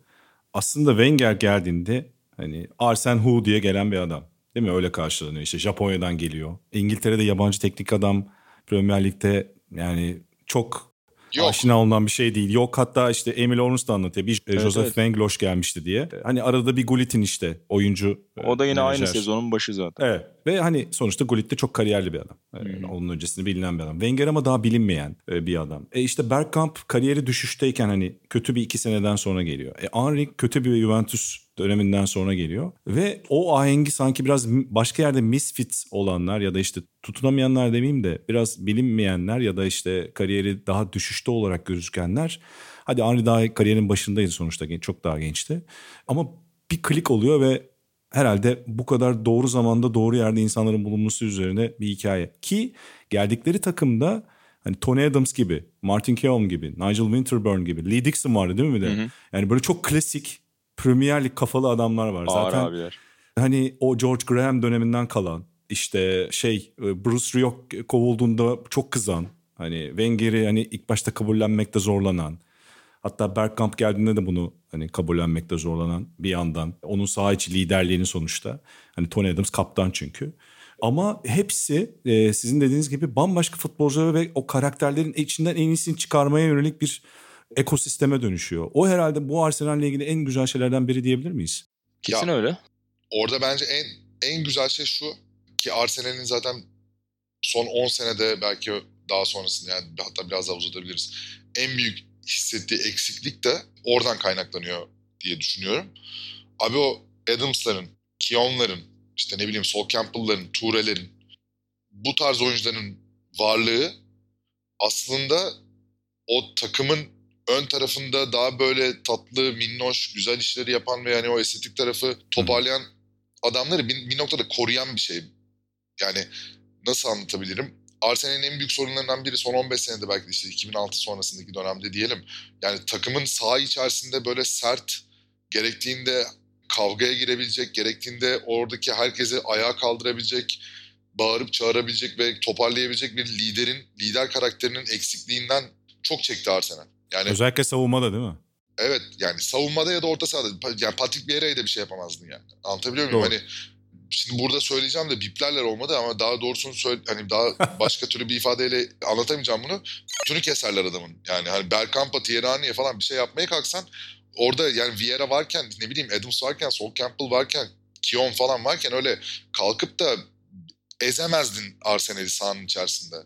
Speaker 1: Aslında Wenger geldiğinde hani Arsene Hu diye gelen bir adam. Değil mi? Öyle karşılanıyor. İşte Japonya'dan geliyor. İngiltere'de yabancı teknik adam Premier Lig'de yani çok Yok. aşina olunan bir şey değil. Yok hatta işte Emil Orns da anlatıyor. Bir evet, Joseph evet. Wengloş gelmişti diye. Hani arada bir Gullit'in işte oyuncu.
Speaker 2: O da yine menajer. aynı sezonun başı zaten.
Speaker 1: Evet. Ve hani sonuçta Gullit de çok kariyerli bir adam. Hmm. Onun öncesinde bilinen bir adam. Wenger ama daha bilinmeyen e, bir adam. E işte Bergkamp kariyeri düşüşteyken hani kötü bir iki seneden sonra geliyor. E Henry kötü bir Juventus döneminden sonra geliyor. Ve o ahengi sanki biraz başka yerde misfit olanlar ya da işte tutunamayanlar demeyeyim de biraz bilinmeyenler ya da işte kariyeri daha düşüşte olarak gözükenler. Hadi Henry daha kariyerin başındaydı sonuçta çok daha gençti. Ama bir klik oluyor ve herhalde bu kadar doğru zamanda doğru yerde insanların bulunması üzerine bir hikaye. Ki geldikleri takımda hani Tony Adams gibi, Martin Keown gibi, Nigel Winterburn gibi, Lee Dixon vardı değil mi bir de? Hı hı. Yani böyle çok klasik Premier Lig kafalı adamlar var. Ağır Zaten abiler. hani o George Graham döneminden kalan işte şey e, Bruce Rioch kovulduğunda çok kızan hani Wenger'i hani ilk başta kabullenmekte zorlanan hatta Bergkamp geldiğinde de bunu hani kabullenmekte zorlanan bir yandan onun saha içi liderliğini sonuçta hani Tony Adams kaptan çünkü ama hepsi e, sizin dediğiniz gibi bambaşka futbolcular ve o karakterlerin içinden en iyisini çıkarmaya yönelik bir ekosisteme dönüşüyor. O herhalde bu Arsenal'le ilgili en güzel şeylerden biri diyebilir miyiz?
Speaker 2: Kesin ya, öyle.
Speaker 3: Orada bence en en güzel şey şu ki Arsenal'in zaten son 10 senede belki daha sonrasında yani hatta biraz daha uzatabiliriz. En büyük hissettiği eksiklik de oradan kaynaklanıyor diye düşünüyorum. Abi o Adams'ların, Keown'ların, işte ne bileyim Sol Campbell'ların, Toure'lerin bu tarz oyuncuların varlığı aslında o takımın ön tarafında daha böyle tatlı, minnoş, güzel işleri yapan ve yani o estetik tarafı toparlayan Hı. adamları bir, bir noktada koruyan bir şey. Yani nasıl anlatabilirim? Arsenal'in en büyük sorunlarından biri son 15 senede belki de işte 2006 sonrasındaki dönemde diyelim. Yani takımın saha içerisinde böyle sert, gerektiğinde kavgaya girebilecek, gerektiğinde oradaki herkesi ayağa kaldırabilecek, bağırıp çağırabilecek ve toparlayabilecek bir liderin, lider karakterinin eksikliğinden çok çekti Arsenal.
Speaker 1: Yani Özellikle savunmada değil mi?
Speaker 3: Evet yani savunmada ya da orta sahada. Yani Patrick Vieira'ya da bir şey yapamazdın yani. Anlatabiliyor muyum? Doğru. Hani şimdi burada söyleyeceğim de biplerler olmadı ama daha doğrusunu söyle hani daha başka türlü bir ifadeyle anlatamayacağım bunu. Tünü keserler adamın. Yani hani Bergkamp'a, Tierney'e falan bir şey yapmaya kalksan orada yani Vieira varken ne bileyim Adams varken, Sol Campbell varken, Kion falan varken öyle kalkıp da ezemezdin Arsenal'i sahanın içerisinde.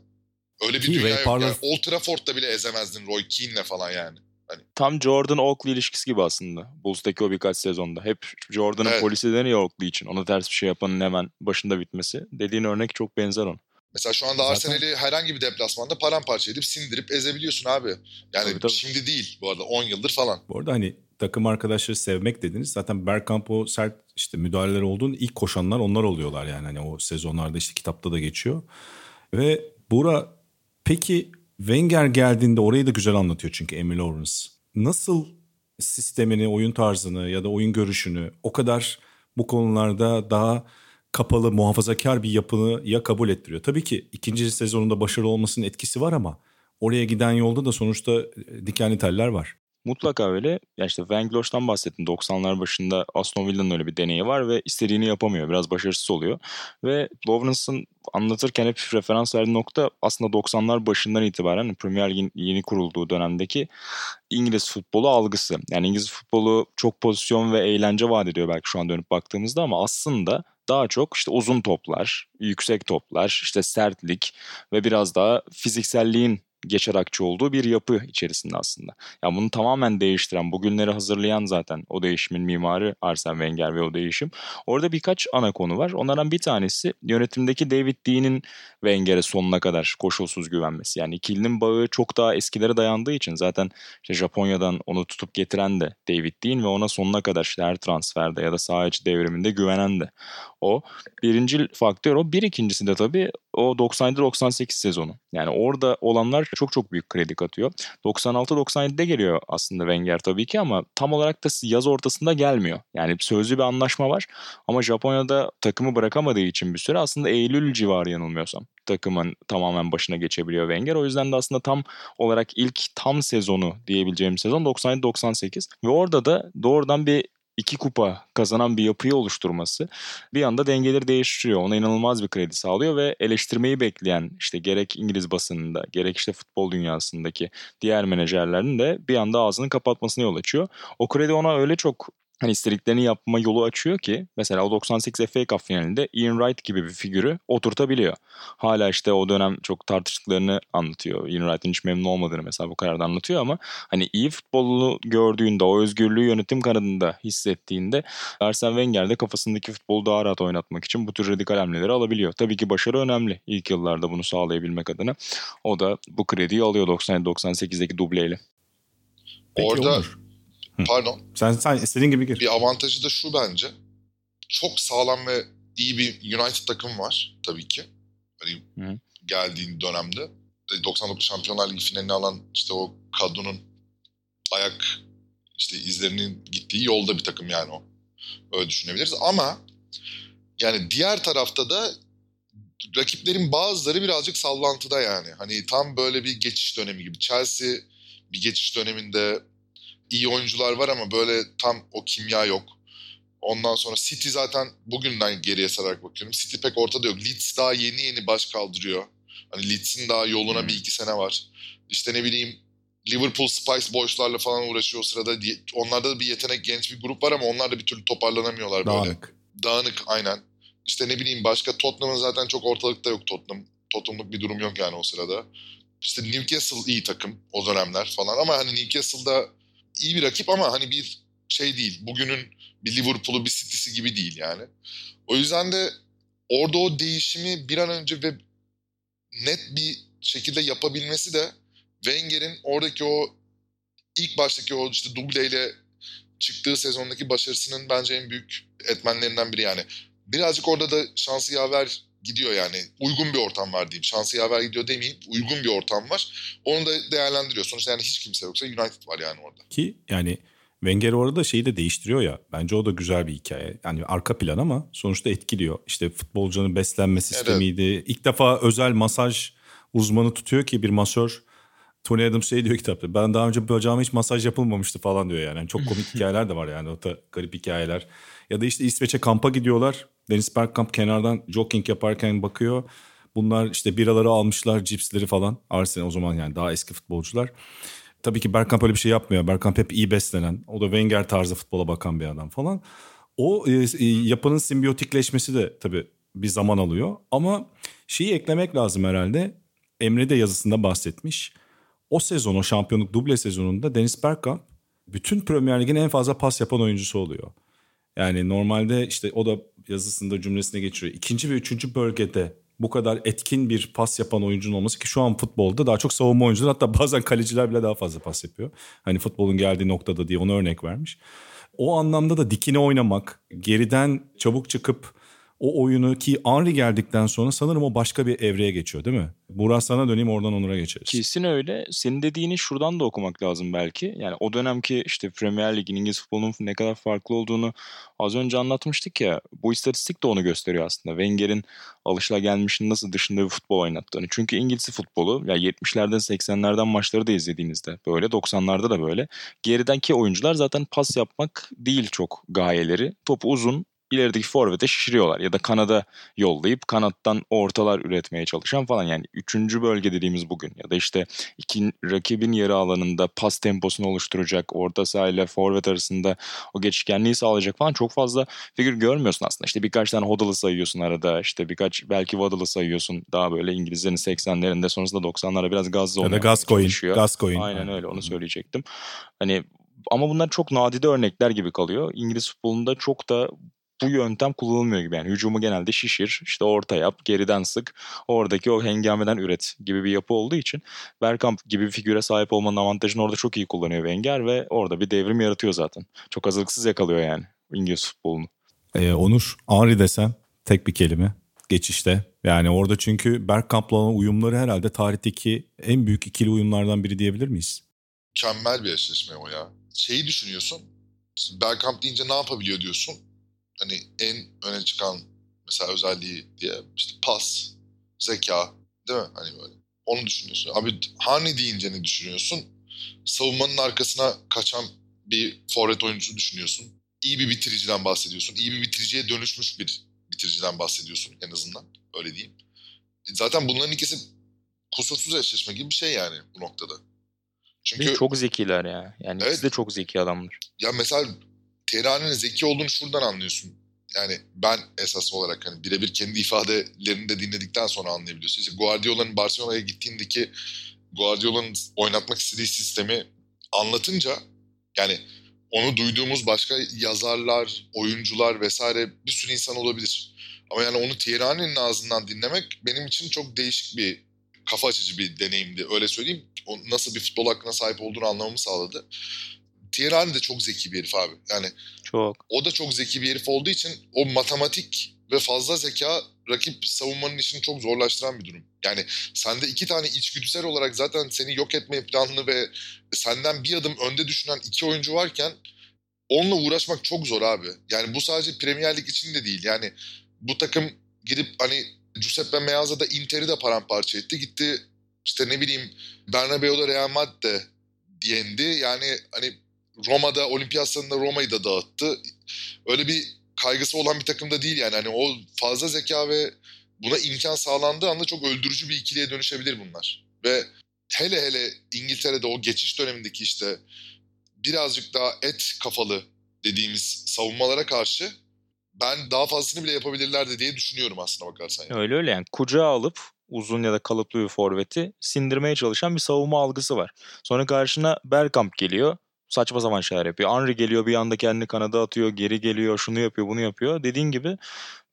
Speaker 3: Öyle bir Ki dünya yok. Yani Old Trafford'da bile ezemezdin Roy Keane'le falan yani. Hani...
Speaker 2: Tam Jordan Oakley ilişkisi gibi aslında. Bulls'taki o birkaç sezonda. Hep Jordan'ın evet. polisi deniyor Oakley için. Ona ters bir şey yapanın hemen başında bitmesi. Dediğin örnek çok benzer on.
Speaker 3: Mesela şu anda Zaten... Arsenal'i herhangi bir deplasmanda paramparça edip sindirip ezebiliyorsun abi. Yani tabii, tabii. şimdi değil bu arada 10 yıldır falan.
Speaker 1: Bu arada hani takım arkadaşları sevmek dediniz. Zaten Bergkamp o sert işte müdahaleler olduğunda ilk koşanlar onlar oluyorlar yani. Hani o sezonlarda işte kitapta da geçiyor. Ve Bura Peki Wenger geldiğinde orayı da güzel anlatıyor çünkü Emil Lawrence. Nasıl sistemini, oyun tarzını ya da oyun görüşünü o kadar bu konularda daha kapalı, muhafazakar bir yapını ya kabul ettiriyor. Tabii ki ikinci sezonunda başarılı olmasının etkisi var ama oraya giden yolda da sonuçta dikenli teller var.
Speaker 2: Mutlaka öyle. Ya işte Van Glosch'tan bahsettim. 90'lar başında Aston Villa'nın öyle bir deneyi var ve istediğini yapamıyor. Biraz başarısız oluyor. Ve Lawrence'ın anlatırken hep referans verdiği nokta aslında 90'lar başından itibaren Premier Lig'in yeni kurulduğu dönemdeki İngiliz futbolu algısı. Yani İngiliz futbolu çok pozisyon ve eğlence vaat ediyor belki şu an dönüp baktığımızda ama aslında daha çok işte uzun toplar, yüksek toplar, işte sertlik ve biraz daha fizikselliğin geçer olduğu bir yapı içerisinde aslında. Yani bunu tamamen değiştiren, bugünleri hazırlayan zaten o değişimin mimarı Arsene Wenger ve o değişim. Orada birkaç ana konu var. Onlardan bir tanesi yönetimdeki David Dean'in Wenger'e sonuna kadar koşulsuz güvenmesi. Yani ikilinin bağı çok daha eskilere dayandığı için zaten işte Japonya'dan onu tutup getiren de David Dean ve ona sonuna kadar işte her transferde ya da saha devriminde güvenen de o. Birinci faktör o. Bir ikincisi de tabii o 97-98 sezonu. Yani orada olanlar çok çok büyük kredi katıyor. 96-97'de geliyor aslında Wenger tabii ki ama tam olarak da yaz ortasında gelmiyor. Yani sözlü bir anlaşma var ama Japonya'da takımı bırakamadığı için bir süre aslında Eylül civarı yanılmıyorsam takımın tamamen başına geçebiliyor Wenger. O yüzden de aslında tam olarak ilk tam sezonu diyebileceğim sezon 97-98 ve orada da doğrudan bir iki kupa kazanan bir yapıyı oluşturması bir anda dengeleri değiştiriyor. Ona inanılmaz bir kredi sağlıyor ve eleştirmeyi bekleyen işte gerek İngiliz basınında gerek işte futbol dünyasındaki diğer menajerlerin de bir anda ağzını kapatmasına yol açıyor. O kredi ona öyle çok hani istediklerini yapma yolu açıyor ki mesela o 98 FA Cup finalinde Ian Wright gibi bir figürü oturtabiliyor. Hala işte o dönem çok tartıştıklarını anlatıyor. Ian Wright'ın hiç memnun olmadığını mesela bu kararda anlatıyor ama hani iyi futbolu gördüğünde, o özgürlüğü yönetim kanadında hissettiğinde Arsene Wenger de kafasındaki futbolu daha rahat oynatmak için bu tür radikal hamleleri alabiliyor. Tabii ki başarı önemli ilk yıllarda bunu sağlayabilmek adına. O da bu krediyi alıyor 97-98'deki dubleyle.
Speaker 3: Peki Orada olur. Pardon.
Speaker 1: Sen, sen istediğin gibi gir.
Speaker 3: Bir avantajı da şu bence. Çok sağlam ve iyi bir United takım var tabii ki. Hani Hı. geldiğin dönemde. 99 Şampiyonlar Ligi finalini alan işte o kadronun ayak işte izlerinin gittiği yolda bir takım yani o. Öyle düşünebiliriz ama yani diğer tarafta da rakiplerin bazıları birazcık sallantıda yani. Hani tam böyle bir geçiş dönemi gibi. Chelsea bir geçiş döneminde iyi oyuncular var ama böyle tam o kimya yok. Ondan sonra City zaten bugünden geriye sararak bakıyorum. City pek ortada yok. Leeds daha yeni yeni baş kaldırıyor. Hani Leeds'in daha yoluna bir iki sene var. İşte ne bileyim Liverpool Spice Boys'larla falan uğraşıyor o sırada. Onlarda da bir yetenek genç bir grup var ama onlar da bir türlü toparlanamıyorlar böyle. Dağınık. Dağınık aynen. İşte ne bileyim başka Tottenham'ın zaten çok ortalıkta yok Tottenham. Tottenham'lık bir durum yok yani o sırada. İşte Newcastle iyi takım o dönemler falan ama hani Newcastle'da iyi bir rakip ama hani bir şey değil. Bugünün bir Liverpool'u bir City'si gibi değil yani. O yüzden de orada o değişimi bir an önce ve net bir şekilde yapabilmesi de Wenger'in oradaki o ilk baştaki o işte dubleyle çıktığı sezondaki başarısının bence en büyük etmenlerinden biri yani. Birazcık orada da şansı yaver gidiyor yani. Uygun bir ortam var diyeyim. Şansı yaver gidiyor demeyeyim. Uygun bir ortam var. Onu da değerlendiriyor. Sonuçta yani hiç kimse yoksa United var yani orada.
Speaker 1: Ki yani Wenger orada şeyi de değiştiriyor ya. Bence o da güzel bir hikaye. Yani arka plan ama sonuçta etkiliyor. İşte futbolcunun beslenme sistemiydi. Evet. İlk defa özel masaj uzmanı tutuyor ki bir masör Tony Adams şey diyor kitapta. Ben daha önce bacağıma hiç masaj yapılmamıştı falan diyor yani. yani çok komik hikayeler de var yani. O da garip hikayeler. Ya da işte İsveç'e kampa gidiyorlar. Deniz Bergkamp kenardan jogging yaparken bakıyor. Bunlar işte biraları almışlar, cipsleri falan. Arsenal o zaman yani daha eski futbolcular. Tabii ki Bergkamp öyle bir şey yapmıyor. Bergkamp hep iyi beslenen. O da Wenger tarzı futbola bakan bir adam falan. O e, e, yapının simbiyotikleşmesi de tabii bir zaman alıyor. Ama şeyi eklemek lazım herhalde. Emre de yazısında bahsetmiş. O sezon, o şampiyonluk duble sezonunda Deniz Bergkamp bütün Premier Lig'in en fazla pas yapan oyuncusu oluyor. Yani normalde işte o da yazısında cümlesine geçiriyor. İkinci ve üçüncü bölgede bu kadar etkin bir pas yapan oyuncunun olması ki şu an futbolda daha çok savunma oyuncuları hatta bazen kaleciler bile daha fazla pas yapıyor. Hani futbolun geldiği noktada diye ona örnek vermiş. O anlamda da dikine oynamak, geriden çabuk çıkıp o oyunu ki Henry geldikten sonra sanırım o başka bir evreye geçiyor değil mi? Burak sana döneyim oradan Onur'a geçeriz.
Speaker 2: Kesin öyle. Senin dediğini şuradan da okumak lazım belki. Yani o dönemki işte Premier Lig'in İngiliz futbolunun ne kadar farklı olduğunu az önce anlatmıştık ya. Bu istatistik de onu gösteriyor aslında. Wenger'in alışılagelmişin nasıl dışında bir futbol oynattığını. Çünkü İngiliz futbolu ya 70'lerden 80'lerden maçları da izlediğinizde böyle 90'larda da böyle. Gerideki oyuncular zaten pas yapmak değil çok gayeleri. Topu uzun ilerideki forvete şişiriyorlar ya da kanada yollayıp kanattan ortalar üretmeye çalışan falan yani üçüncü bölge dediğimiz bugün ya da işte iki rakibin yarı alanında pas temposunu oluşturacak orta sahayla forvet arasında o geçişkenliği sağlayacak falan çok fazla figür görmüyorsun aslında işte birkaç tane Hoddle'ı sayıyorsun arada işte birkaç belki Waddle'ı sayıyorsun daha böyle İngilizlerin 80'lerinde sonrasında 90'lara biraz gazlı
Speaker 1: Ya da Gascoigne. Gascoigne.
Speaker 2: Aynen öyle onu söyleyecektim. Hani ama bunlar çok nadide örnekler gibi kalıyor. İngiliz futbolunda çok da bu yöntem kullanılmıyor gibi. Yani hücumu genelde şişir, işte orta yap, geriden sık, oradaki o hengameden üret gibi bir yapı olduğu için Bergkamp gibi bir figüre sahip olmanın avantajını orada çok iyi kullanıyor Wenger ve orada bir devrim yaratıyor zaten. Çok hazırlıksız yakalıyor yani İngiliz futbolunu.
Speaker 1: Ee, Onur, Henry desem tek bir kelime geçişte. Yani orada çünkü Bergkamp'la olan uyumları herhalde tarihteki en büyük ikili uyumlardan biri diyebilir miyiz?
Speaker 3: Mükemmel bir eşleşme o ya. Şeyi düşünüyorsun. Bergkamp deyince ne yapabiliyor diyorsun hani en öne çıkan mesela özelliği diye işte pas, zeka değil mi? Hani böyle. Onu düşünüyorsun. Abi Hani deyince ne düşünüyorsun? Savunmanın arkasına kaçan bir forvet oyuncusu düşünüyorsun. iyi bir bitiriciden bahsediyorsun. İyi bir bitiriciye dönüşmüş bir bitiriciden bahsediyorsun en azından. Öyle diyeyim. Zaten bunların ikisi kusursuz eşleşme gibi bir şey yani bu noktada.
Speaker 2: Çünkü çok zekiler ya. Yani evet, ikisi de çok zeki adamlar.
Speaker 3: Ya mesela Terani'nin zeki olduğunu şuradan anlıyorsun. Yani ben esas olarak hani birebir kendi ifadelerini de dinledikten sonra anlayabiliyorsun. İşte Guardiola'nın Barcelona'ya gittiğindeki Guardiola'nın oynatmak istediği sistemi anlatınca yani onu duyduğumuz başka yazarlar, oyuncular vesaire bir sürü insan olabilir. Ama yani onu Tierney'nin ağzından dinlemek benim için çok değişik bir kafa açıcı bir deneyimdi. Öyle söyleyeyim. O nasıl bir futbol hakkına sahip olduğunu anlamamı sağladı. Tierney de çok zeki bir herif abi. Yani
Speaker 2: çok.
Speaker 3: O da çok zeki bir herif olduğu için o matematik ve fazla zeka rakip savunmanın işini çok zorlaştıran bir durum. Yani sende iki tane içgüdüsel olarak zaten seni yok etmeye planlı ve senden bir adım önde düşünen iki oyuncu varken onunla uğraşmak çok zor abi. Yani bu sadece Premier Lig için de değil. Yani bu takım gidip hani Giuseppe Meazza da Inter'i de paramparça etti. Gitti işte ne bileyim Bernabeu'da Real Madrid'de diyendi. Yani hani Roma'da olimpiyat stadında Roma'yı da dağıttı. Öyle bir kaygısı olan bir takımda değil yani. Hani o fazla zeka ve buna imkan sağlandığı anda çok öldürücü bir ikiliye dönüşebilir bunlar. Ve hele hele İngiltere'de o geçiş dönemindeki işte birazcık daha et kafalı dediğimiz savunmalara karşı ben daha fazlasını bile yapabilirlerdi diye düşünüyorum aslında bakarsan.
Speaker 2: Yani. Öyle öyle yani kucağa alıp uzun ya da kalıplı bir forveti sindirmeye çalışan bir savunma algısı var. Sonra karşına Bergkamp geliyor. Saçma zaman şeyler yapıyor. Henry geliyor bir anda kendini kanada atıyor. Geri geliyor. Şunu yapıyor bunu yapıyor. Dediğin gibi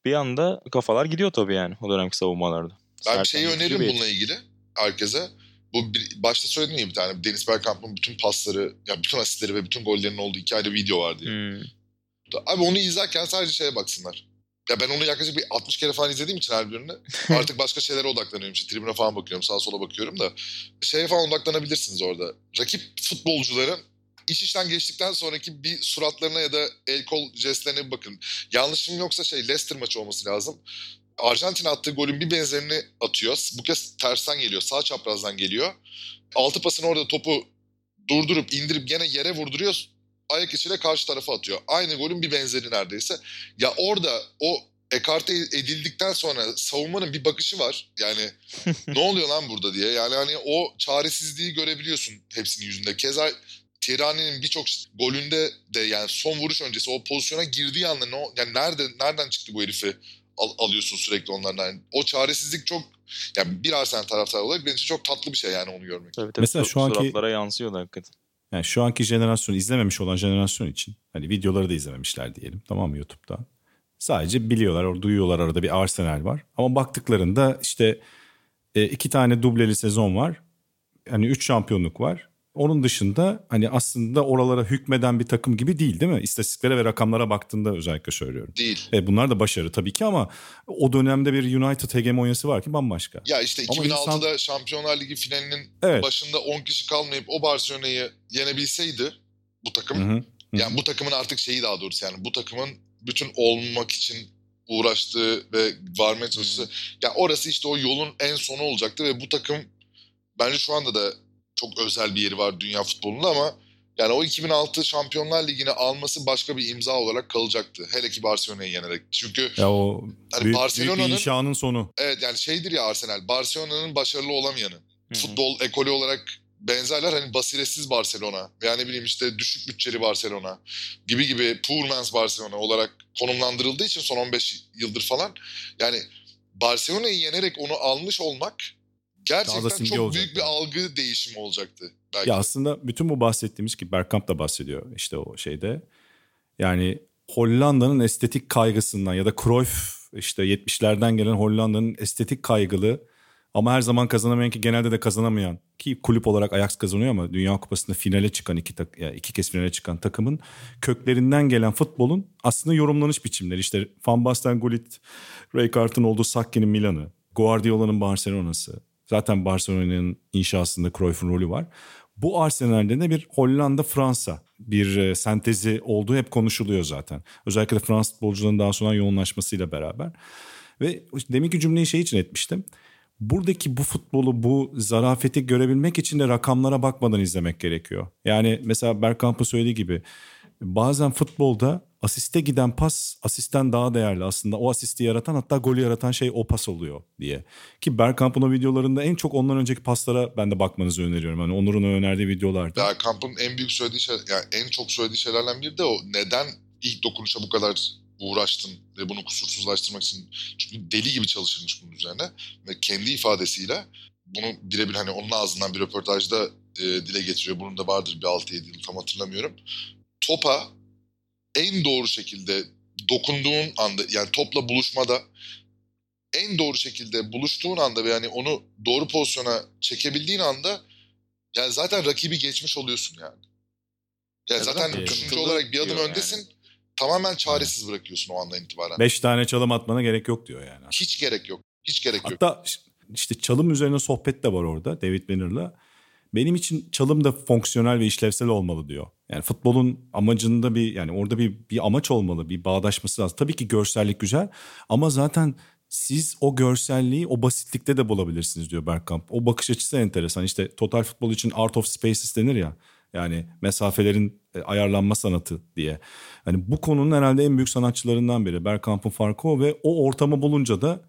Speaker 2: bir anda kafalar gidiyor tabii yani o dönemki savunmalarda.
Speaker 3: Ben Serkan bir şeyi öneririm bununla ilgili herkese. Bu bir, başta söyledim ya bir tane Deniz Bergkamp'ın bütün pasları, ya bütün asistleri ve bütün gollerinin olduğu iki ayrı video var diye. Hmm. Abi onu izlerken sadece şeye baksınlar. Ya ben onu yaklaşık bir 60 kere falan izlediğim için her birini artık başka şeylere odaklanıyorum. İşte tribüne falan bakıyorum, sağa sola bakıyorum da şeye falan odaklanabilirsiniz orada. Rakip futbolcuların iş işten geçtikten sonraki bir suratlarına ya da el kol jestlerine bir bakın. Yanlışım yoksa şey Leicester maçı olması lazım. Arjantin attığı golün bir benzerini atıyor. Bu kez tersten geliyor. Sağ çaprazdan geliyor. Altı pasını orada topu durdurup indirip gene yere vurduruyor ayak içiyle karşı tarafa atıyor. Aynı golün bir benzeri neredeyse. Ya orada o ekarte edildikten sonra savunmanın bir bakışı var. Yani ne oluyor lan burada diye. Yani hani o çaresizliği görebiliyorsun hepsinin yüzünde. Keza Tirani'nin birçok golünde de yani son vuruş öncesi o pozisyona girdiği anda ne yani nerede nereden çıktı bu herifi al, alıyorsun sürekli onlardan. Yani o çaresizlik çok yani bir Arsenal taraftarı olarak benim için çok tatlı bir şey yani onu görmek.
Speaker 2: Tabii, tabii. Mesela şu anki suratlara yansıyor da hakikaten.
Speaker 1: Yani şu anki jenerasyon izlememiş olan jenerasyon için hani videoları da izlememişler diyelim tamam mı YouTube'da. Sadece biliyorlar, orada duyuyorlar arada bir Arsenal var. Ama baktıklarında işte e, iki tane dubleli sezon var. Hani üç şampiyonluk var. Onun dışında hani aslında oralara hükmeden bir takım gibi değil değil mi? İstatistiklere ve rakamlara baktığında özellikle söylüyorum.
Speaker 3: Değil.
Speaker 1: E, bunlar da başarı tabii ki ama o dönemde bir United hegemonyası var ki bambaşka.
Speaker 3: Ya işte 2006'da insan... Şampiyonlar Ligi finalinin evet. başında 10 kişi kalmayıp o Barcelona'yı yenebilseydi bu takım hı hı. yani bu takımın artık şeyi daha doğrusu yani bu takımın bütün olmak için uğraştığı ve varmaya çalıştığı yani orası işte o yolun en sonu olacaktı ve bu takım bence şu anda da çok özel bir yeri var dünya futbolunda ama yani o 2006 Şampiyonlar Ligi'ni alması başka bir imza olarak kalacaktı. Hele ki Barcelona'yı yenerek. Çünkü
Speaker 1: ya o hani büyük, Barcelona'nın büyük inşanın sonu.
Speaker 3: Evet yani şeydir ya Arsenal. Barcelona'nın başarılı olamayanı. Hı-hı. Futbol ekolü olarak benzerler hani basiretsiz Barcelona yani bileyim işte düşük bütçeli Barcelona gibi gibi poor man's Barcelona olarak konumlandırıldığı için son 15 yıldır falan yani Barcelona'yı yenerek onu almış olmak gerçekten çok olacak. büyük bir algı değişimi olacaktı.
Speaker 1: Belki. Ya aslında bütün bu bahsettiğimiz ki Bergkamp da bahsediyor işte o şeyde. Yani Hollanda'nın estetik kaygısından ya da Cruyff işte 70'lerden gelen Hollanda'nın estetik kaygılı ama her zaman kazanamayan ki genelde de kazanamayan ki kulüp olarak Ajax kazanıyor ama Dünya Kupası'nda finale çıkan iki, tak, yani iki kez finale çıkan takımın köklerinden gelen futbolun aslında yorumlanış biçimleri. İşte Van Basten, Gullit, Rijkaard'ın olduğu Sakki'nin Milan'ı, Guardiola'nın Barcelona'sı, Zaten Barcelona'nın inşasında Cruyff'un rolü var. Bu Arsenal'de de bir Hollanda-Fransa bir e, sentezi olduğu hep konuşuluyor zaten. Özellikle Fransız futbolcuların daha sonra yoğunlaşmasıyla beraber. Ve deminki cümleyi şey için etmiştim. Buradaki bu futbolu, bu zarafeti görebilmek için de rakamlara bakmadan izlemek gerekiyor. Yani mesela Bergkamp'ın söylediği gibi bazen futbolda asiste giden pas asisten daha değerli aslında. O asisti yaratan hatta golü yaratan şey o pas oluyor diye. Ki Bergkamp'ın o videolarında en çok ondan önceki paslara ben de bakmanızı öneriyorum. Hani Onur'un önerdiği videolarda.
Speaker 3: Bergkamp'ın en büyük söylediği şey yani en çok söylediği şeylerden biri de o. Neden ilk dokunuşa bu kadar uğraştın ve bunu kusursuzlaştırmak için çünkü deli gibi çalışırmış bunun üzerine ve kendi ifadesiyle bunu birebir hani onun ağzından bir röportajda e, dile getiriyor. Bunun da vardır bir 6-7 yıl tam hatırlamıyorum. Topa en doğru şekilde dokunduğun anda yani topla buluşmada en doğru şekilde buluştuğun anda ve yani onu doğru pozisyona çekebildiğin anda yani zaten rakibi geçmiş oluyorsun yani. Yani zaten düşünce olarak bir adım öndesin. Yani. Tamamen çaresiz bırakıyorsun o andan itibaren.
Speaker 1: Beş tane çalım atmana gerek yok diyor yani.
Speaker 3: Hiç gerek yok. Hiç gerek
Speaker 1: Hatta
Speaker 3: yok.
Speaker 1: Hatta işte çalım üzerine sohbet de var orada David Banner'la. Benim için çalım da fonksiyonel ve işlevsel olmalı diyor. Yani futbolun amacında bir yani orada bir bir amaç olmalı, bir bağdaşması lazım. Tabii ki görsellik güzel ama zaten siz o görselliği o basitlikte de bulabilirsiniz diyor Bergkamp. O bakış açısı enteresan. İşte total futbol için art of spaces denir ya. Yani mesafelerin e, ayarlanma sanatı diye. Hani bu konunun herhalde en büyük sanatçılarından biri. Bergkamp'ın farkı o ve o ortamı bulunca da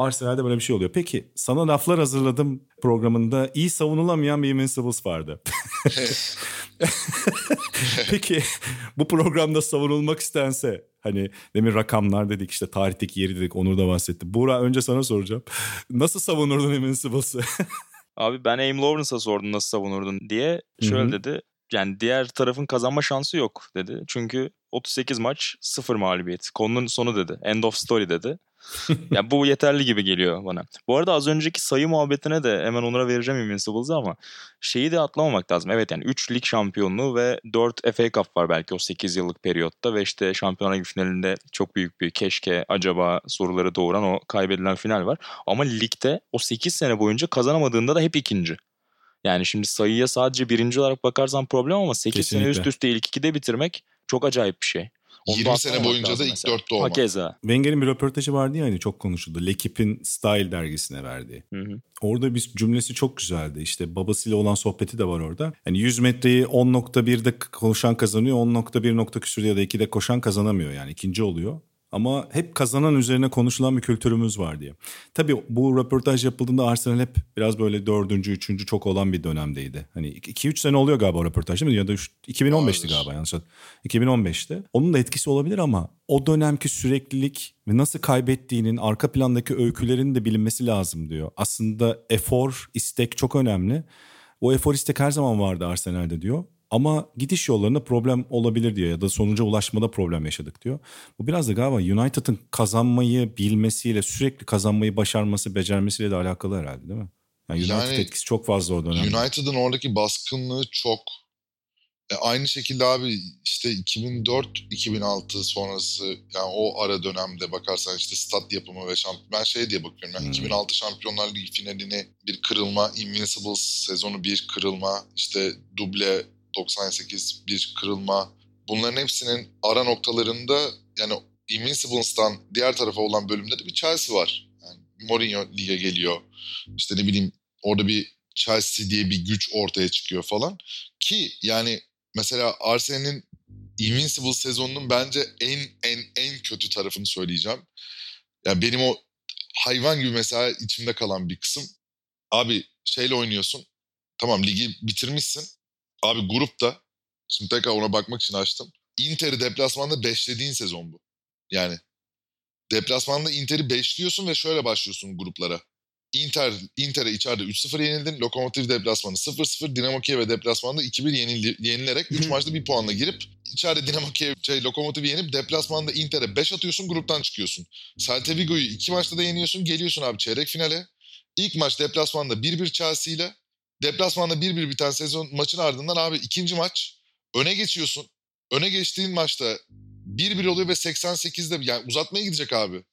Speaker 1: Arsenal'de böyle bir şey oluyor. Peki sana laflar hazırladım programında iyi savunulamayan bir Invincibles vardı. Peki bu programda savunulmak istense hani demin rakamlar dedik işte tarihteki yeri dedik Onur da bahsetti. Buğra önce sana soracağım. Nasıl savunurdun Invincibles'ı?
Speaker 2: Abi ben Aim Lawrence'a sordum nasıl savunurdun diye. Şöyle Hı-hı. dedi. Yani diğer tarafın kazanma şansı yok dedi. Çünkü 38 maç 0 mağlubiyet. Konunun sonu dedi. End of story dedi ya bu yeterli gibi geliyor bana. Bu arada az önceki sayı muhabbetine de hemen Onur'a vereceğim Invincibles'ı ama şeyi de atlamamak lazım. Evet yani 3 lig şampiyonluğu ve 4 FA Cup var belki o 8 yıllık periyotta ve işte Şampiyonlar Ligi finalinde çok büyük bir keşke acaba soruları doğuran o kaybedilen final var. Ama ligde o 8 sene boyunca kazanamadığında da hep ikinci. Yani şimdi sayıya sadece birinci olarak bakarsan problem ama 8 Kesinlikle. sene üst üste ilk ikide bitirmek çok acayip bir şey.
Speaker 3: 20 sene boyunca da ilk dörtte olmak.
Speaker 2: Hakeza.
Speaker 1: Wenger'in bir röportajı vardı ya hani çok konuşuldu. L'Equipe'in Style dergisine verdiği. Hı hı. Orada bir cümlesi çok güzeldi. İşte babasıyla olan sohbeti de var orada. Yani 100 metreyi 10.1'de koşan kazanıyor. 10.1 nokta küsur ya da 2'de koşan kazanamıyor yani ikinci oluyor. Ama hep kazanan üzerine konuşulan bir kültürümüz var diye. Tabii bu röportaj yapıldığında Arsenal hep biraz böyle dördüncü, üçüncü çok olan bir dönemdeydi. Hani 2-3 sene oluyor galiba röportaj değil mi? Ya da 2015'ti galiba yanlış 2015'te. Onun da etkisi olabilir ama o dönemki süreklilik ve nasıl kaybettiğinin arka plandaki öykülerin de bilinmesi lazım diyor. Aslında efor, istek çok önemli. O efor istek her zaman vardı Arsenal'de diyor. Ama gidiş yollarında problem olabilir diyor ya da sonuca ulaşmada problem yaşadık diyor. Bu biraz da galiba United'ın kazanmayı bilmesiyle sürekli kazanmayı başarması, becermesiyle de alakalı herhalde değil mi? Yani United yani, etkisi çok fazla o dönemde.
Speaker 3: United'ın oradaki baskınlığı çok. E aynı şekilde abi işte 2004-2006 sonrası yani o ara dönemde bakarsan işte stat yapımı ve şamp ben şey diye bakıyorum yani hmm. 2006 Şampiyonlar Ligi finalini bir kırılma, Invincibles sezonu bir kırılma, işte duble 98 bir kırılma bunların hepsinin ara noktalarında yani Invincibles'tan diğer tarafa olan bölümde de bir Chelsea var. Yani Mourinho lige geliyor. İşte ne bileyim orada bir Chelsea diye bir güç ortaya çıkıyor falan. Ki yani mesela Arsenal'in Invincible sezonunun bence en en en kötü tarafını söyleyeceğim. Yani benim o hayvan gibi mesela içimde kalan bir kısım. Abi şeyle oynuyorsun. Tamam ligi bitirmişsin. Abi grupta şimdi tekrar ona bakmak için açtım. Inter'i deplasmanda beşlediğin sezon bu. Yani deplasmanda Inter'i beşliyorsun ve şöyle başlıyorsun gruplara. Inter Inter'e içeride 3-0 yenildin. Lokomotiv deplasmanı 0-0. Dinamo Kiev'e deplasmanda 2-1 yenil, yenilerek 3 maçta bir puanla girip içeride Dinamo Kiev şey, Lokomotiv'i yenip deplasmanda Inter'e 5 atıyorsun gruptan çıkıyorsun. Celta Vigo'yu 2 maçta da yeniyorsun. Geliyorsun abi çeyrek finale. İlk maç deplasmanda 1-1 Chelsea ile Deplasmanda 1-1 biten sezon maçın ardından abi ikinci maç öne geçiyorsun. Öne geçtiğin maçta 1-1 oluyor ve 88'de yani uzatmaya gidecek abi.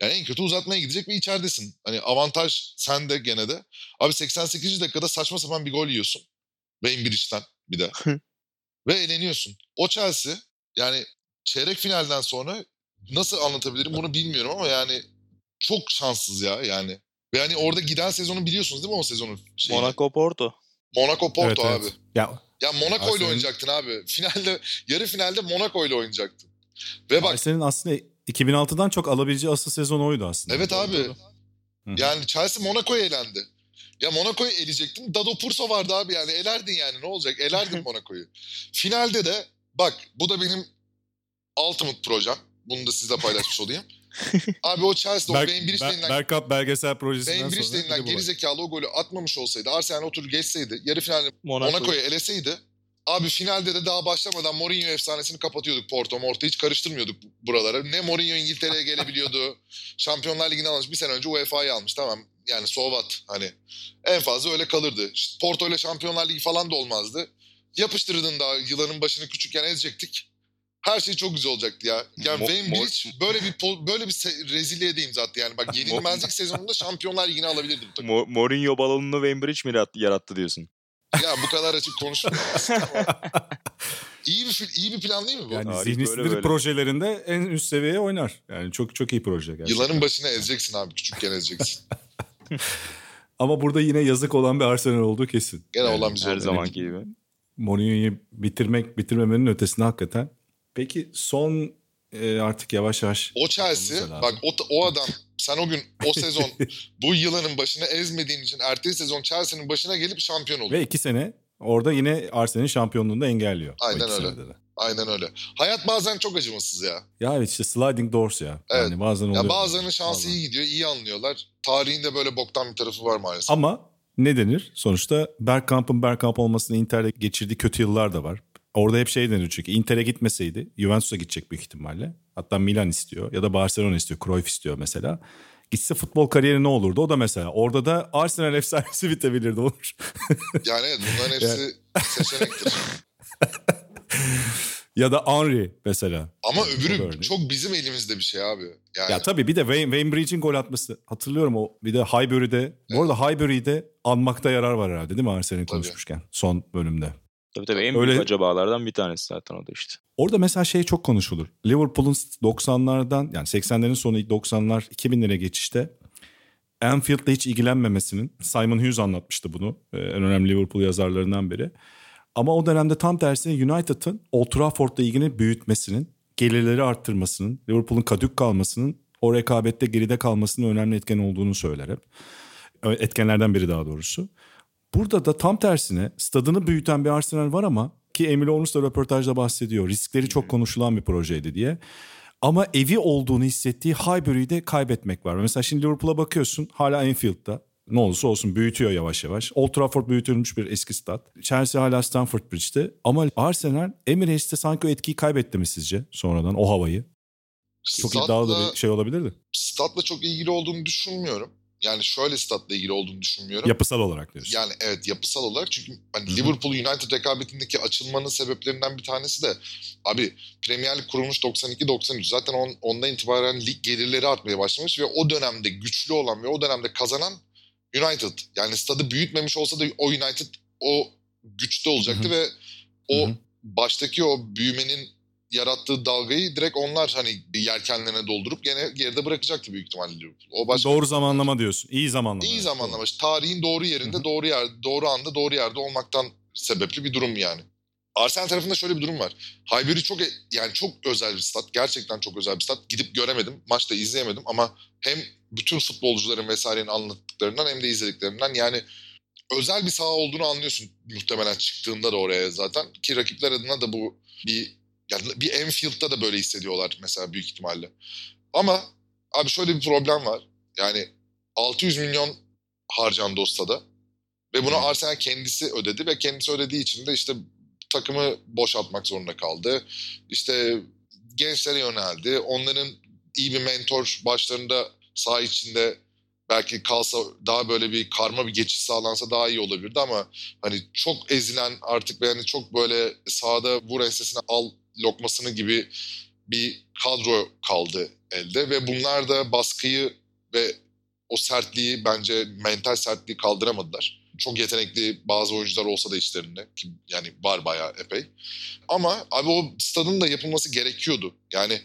Speaker 3: Yani en kötü uzatmaya gidecek ve içeridesin. Hani avantaj sende gene de. Abi 88. dakikada saçma sapan bir gol yiyorsun. Wayne Bridge'den bir de. ve eğleniyorsun. O Chelsea yani çeyrek finalden sonra nasıl anlatabilirim bunu bilmiyorum ama yani çok şanssız ya yani. Ve hani orada giden sezonu biliyorsunuz değil mi o sezonun
Speaker 2: şeyini? Monaco Porto.
Speaker 3: Monaco Porto evet, abi. Evet. Ya ya Monaco ile oynayacaktın abi. Finalde yarı finalde Monaco ile oynayacaktın.
Speaker 1: Ve bak senin aslında 2006'dan çok alabileceği asıl sezon oydu aslında.
Speaker 3: Evet abi. Yani Chelsea Monaco'ya elendi. Ya Monaco'yu eleyecektin. Dado Purso vardı abi yani. Elerdin yani ne olacak? Elerdin Monaco'yu. Finalde de bak bu da benim ultimate projem. Bunu da sizle paylaşmış olayım. Abi o Chelsea Berk, o Wayne Bridge denilen...
Speaker 1: Bergkamp belgesel projesinden
Speaker 3: Wayne denilen gerizekalı o golü atmamış olsaydı Arsenal otur geçseydi yarı finalde Monaco'yu Monaco eleseydi Abi finalde de daha başlamadan Mourinho efsanesini kapatıyorduk Porto Morto. Hiç karıştırmıyorduk buralara. Ne Mourinho İngiltere'ye gelebiliyordu. Şampiyonlar Ligi'ni almış. Bir sene önce UEFA'yı almış. Tamam yani sovat hani. En fazla öyle kalırdı. Porto ile Şampiyonlar Ligi falan da olmazdı. Yapıştırdın daha yılanın başını küçükken ezecektik. Her şey çok güzel olacaktı ya. Yani Mo- Wayne Bilic böyle bir böyle bir se- rezilliğe de imza attı yani. Bak yenilmezlik sezonunda Şampiyonlar Ligi'ni alabilirdi bu takım.
Speaker 2: Mo- Mourinho balonunu Wayne Bridge mi yarattı diyorsun?
Speaker 3: Ya bu kadar açık konuşmuyorsun. İyi bir iyi bir plan değil mi bu?
Speaker 1: Yani Zihni sinir projelerinde en üst seviyeye oynar. Yani çok çok iyi proje gerçekten.
Speaker 3: Yılanın başına ezeceksin abi. Küçükken ezeceksin.
Speaker 1: Ama burada yine yazık olan bir Arsenal olduğu kesin.
Speaker 3: Gene yani olan bir
Speaker 2: Her zamanki gibi.
Speaker 1: Mourinho'yu bitirmek bitirmemenin ötesinde hakikaten. Peki son e, artık yavaş yavaş.
Speaker 3: O Chelsea bak o, o adam sen o gün o sezon bu yılanın başına ezmediğin için ertesi sezon Chelsea'nin başına gelip şampiyon oluyor.
Speaker 1: Ve iki sene orada yine Arsenal'in şampiyonluğunu da engelliyor.
Speaker 3: Aynen öyle. Aynen öyle. Hayat bazen çok acımasız ya.
Speaker 1: Ya evet işte sliding doors ya. Evet. Yani bazen oluyor.
Speaker 3: Ya bazılarının şansı Vallahi. iyi gidiyor, iyi anlıyorlar. Tarihinde böyle boktan bir tarafı var maalesef.
Speaker 1: Ama ne denir? Sonuçta Bergkamp'ın Bergkamp olmasını Inter'de geçirdiği kötü yıllar da var. Orada hep şey denir çünkü Inter'e gitmeseydi Juventus'a gidecek büyük ihtimalle. Hatta Milan istiyor ya da Barcelona istiyor, Cruyff istiyor mesela. Gitse futbol kariyeri ne olurdu? O da mesela. Orada da Arsenal efsanesi bitebilirdi olur.
Speaker 3: yani evet bunların hepsi yani. seçenektir.
Speaker 1: ya da Henry mesela.
Speaker 3: Ama yani öbürü çok bizim elimizde bir şey abi.
Speaker 1: Yani... Ya tabii bir de Wayne, Wayne Bridge'in gol atması. Hatırlıyorum o bir de Highbury'de. Evet. Bu arada Highbury'de anmakta yarar var herhalde değil mi Arsenal'i konuşmuşken son bölümde.
Speaker 2: Tabii tabii en Öyle... büyük acabalardan bir tanesi zaten o da işte.
Speaker 1: Orada mesela şey çok konuşulur. Liverpool'un 90'lardan yani 80'lerin sonu 90'lar 2000'lere geçişte Anfield'la hiç ilgilenmemesinin Simon Hughes anlatmıştı bunu. Ee, en önemli Liverpool yazarlarından biri. Ama o dönemde tam tersine United'ın Old Trafford'la ilgini büyütmesinin, gelirleri arttırmasının, Liverpool'un kadük kalmasının, o rekabette geride kalmasının önemli etken olduğunu söyler hep. Etkenlerden biri daha doğrusu. Burada da tam tersine stadını büyüten bir Arsenal var ama ki Emil Ornus da röportajda bahsediyor. Riskleri çok konuşulan bir projeydi diye. Ama evi olduğunu hissettiği Highbury'yi de kaybetmek var. Mesela şimdi Liverpool'a bakıyorsun hala Anfield'da. Ne olursa olsun büyütüyor yavaş yavaş. Old Trafford büyütülmüş bir eski stat. Chelsea hala Stamford Bridge'de. Ama Arsenal Emirates'te sanki o etkiyi kaybetti mi sizce sonradan o havayı? Çok statla, iddialı bir şey olabilirdi.
Speaker 3: Statla çok ilgili olduğunu düşünmüyorum yani şöyle statla ilgili olduğunu düşünmüyorum.
Speaker 1: Yapısal olarak diyorsun.
Speaker 3: Yani evet yapısal olarak çünkü hani Liverpool United rekabetindeki açılmanın sebeplerinden bir tanesi de abi Premier Lig kurulmuş 92-93 zaten on, ondan itibaren lig gelirleri artmaya başlamış ve o dönemde güçlü olan ve o dönemde kazanan United. Yani stadı büyütmemiş olsa da o United o güçte olacaktı ve o baştaki o büyümenin yarattığı dalgayı direkt onlar hani yelkenlerine doldurup gene geride bırakacaktı büyük ihtimalle Liverpool.
Speaker 1: O başka doğru zamanlama diyorsun. İyi zamanlama.
Speaker 3: İyi zamanlama. Tarihin doğru yerinde, Hı-hı. doğru yer, doğru anda, doğru yerde olmaktan sebepli bir durum yani. Arsenal tarafında şöyle bir durum var. Highbury çok e, yani çok özel bir stat. Gerçekten çok özel bir stat. Gidip göremedim. Maçta izleyemedim ama hem bütün futbolcuların vesairenin anlattıklarından hem de izlediklerimden yani özel bir saha olduğunu anlıyorsun muhtemelen çıktığında da oraya zaten. Ki rakipler adına da bu bir yani bir Enfield'da da böyle hissediyorlar mesela büyük ihtimalle. Ama abi şöyle bir problem var. Yani 600 milyon harcandı o stada. Ve bunu Arsenal kendisi ödedi ve kendisi ödediği için de işte takımı boşaltmak zorunda kaldı. İşte gençlere yöneldi. Onların iyi bir mentor başlarında saha içinde belki kalsa daha böyle bir karma bir geçiş sağlansa daha iyi olabilirdi ama hani çok ezilen artık yani çok böyle sahada vur ensesine al lokmasını gibi bir kadro kaldı elde ve bunlar da baskıyı ve o sertliği bence mental sertliği kaldıramadılar. Çok yetenekli bazı oyuncular olsa da içlerinde ki yani var bayağı epey. Ama abi o stadın da yapılması gerekiyordu. Yani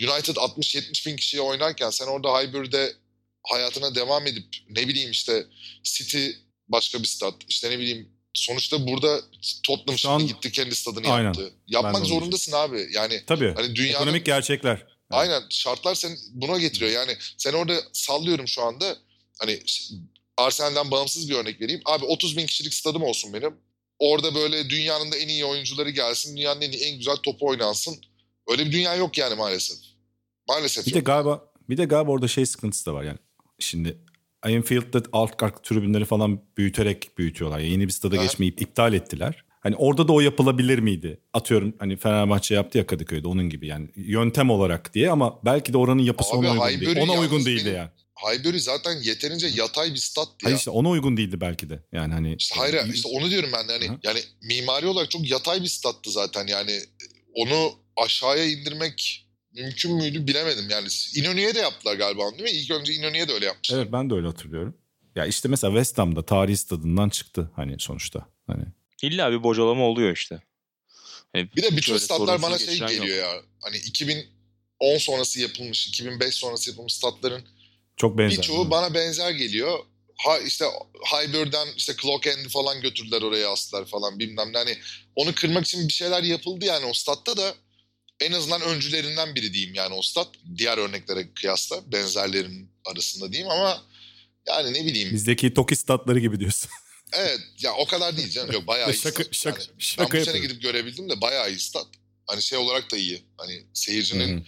Speaker 3: United 60-70 bin kişiye oynarken sen orada Highbury'de hayatına devam edip ne bileyim işte City başka bir stat işte ne bileyim sonuçta burada Tottenham Şu şimdi gitti kendi stadını aynen. yaptı. Yapmak zorundasın abi. Yani
Speaker 1: Tabii. Hani dünyanın, ekonomik gerçekler.
Speaker 3: Aynen şartlar seni buna getiriyor. Yani sen orada sallıyorum şu anda hani Arsenal'den bağımsız bir örnek vereyim. Abi 30 bin kişilik stadım olsun benim. Orada böyle dünyanın da en iyi oyuncuları gelsin. Dünyanın en, iyi, en güzel topu oynansın. Öyle bir dünya yok yani maalesef. Maalesef
Speaker 1: bir
Speaker 3: yok.
Speaker 1: De galiba, bir de galiba orada şey sıkıntısı da var yani. Şimdi Anfield'da alt kart tribünleri falan büyüterek büyütüyorlar. Yani yeni bir stada evet. geçmeyi iptal ettiler. Hani orada da o yapılabilir miydi? Atıyorum hani Fenerbahçe yaptı ya Kadıköy'de onun gibi yani yöntem olarak diye ama belki de oranın yapısı Abi, ona uygun değil. Ona uygun değildi benim, yani.
Speaker 3: Highbury zaten yeterince yatay bir stat
Speaker 1: ya. Hayır işte ona uygun değildi belki de. Yani hani
Speaker 3: işte hayır işte onu diyorum ben de hani Hı. yani mimari olarak çok yatay bir stattı zaten. Yani onu aşağıya indirmek mümkün müydü bilemedim. Yani İnönü'ye de yaptılar galiba değil mi? İlk önce İnönü'ye de öyle yapmışlar.
Speaker 1: Evet ben de öyle hatırlıyorum. Ya işte mesela West Ham'da tarihi stadından çıktı hani sonuçta. Hani
Speaker 2: İlla bir bocalama oluyor işte.
Speaker 3: Hani bir de bütün statlar bana şey geliyor yok. ya. Hani 2010 sonrası yapılmış, 2005 sonrası yapılmış statların
Speaker 1: çok benzer.
Speaker 3: Birçoğu bana benzer geliyor. Ha işte Highbury'den işte Clock End'i falan götürdüler oraya astılar falan bilmem ne. Hani onu kırmak için bir şeyler yapıldı yani o statta da en azından öncülerinden biri diyeyim yani o stat. Diğer örneklere kıyasla benzerlerin arasında diyeyim ama yani ne bileyim.
Speaker 1: Bizdeki Toki statları gibi diyorsun.
Speaker 3: Evet ya o kadar değil canım yok bayağı iyi
Speaker 1: şaka,
Speaker 3: stat.
Speaker 1: Şaka,
Speaker 3: yani
Speaker 1: şaka
Speaker 3: ben bu sene gidip görebildim de bayağı iyi stat. Hani şey olarak da iyi. Hani seyircinin Hı-hı.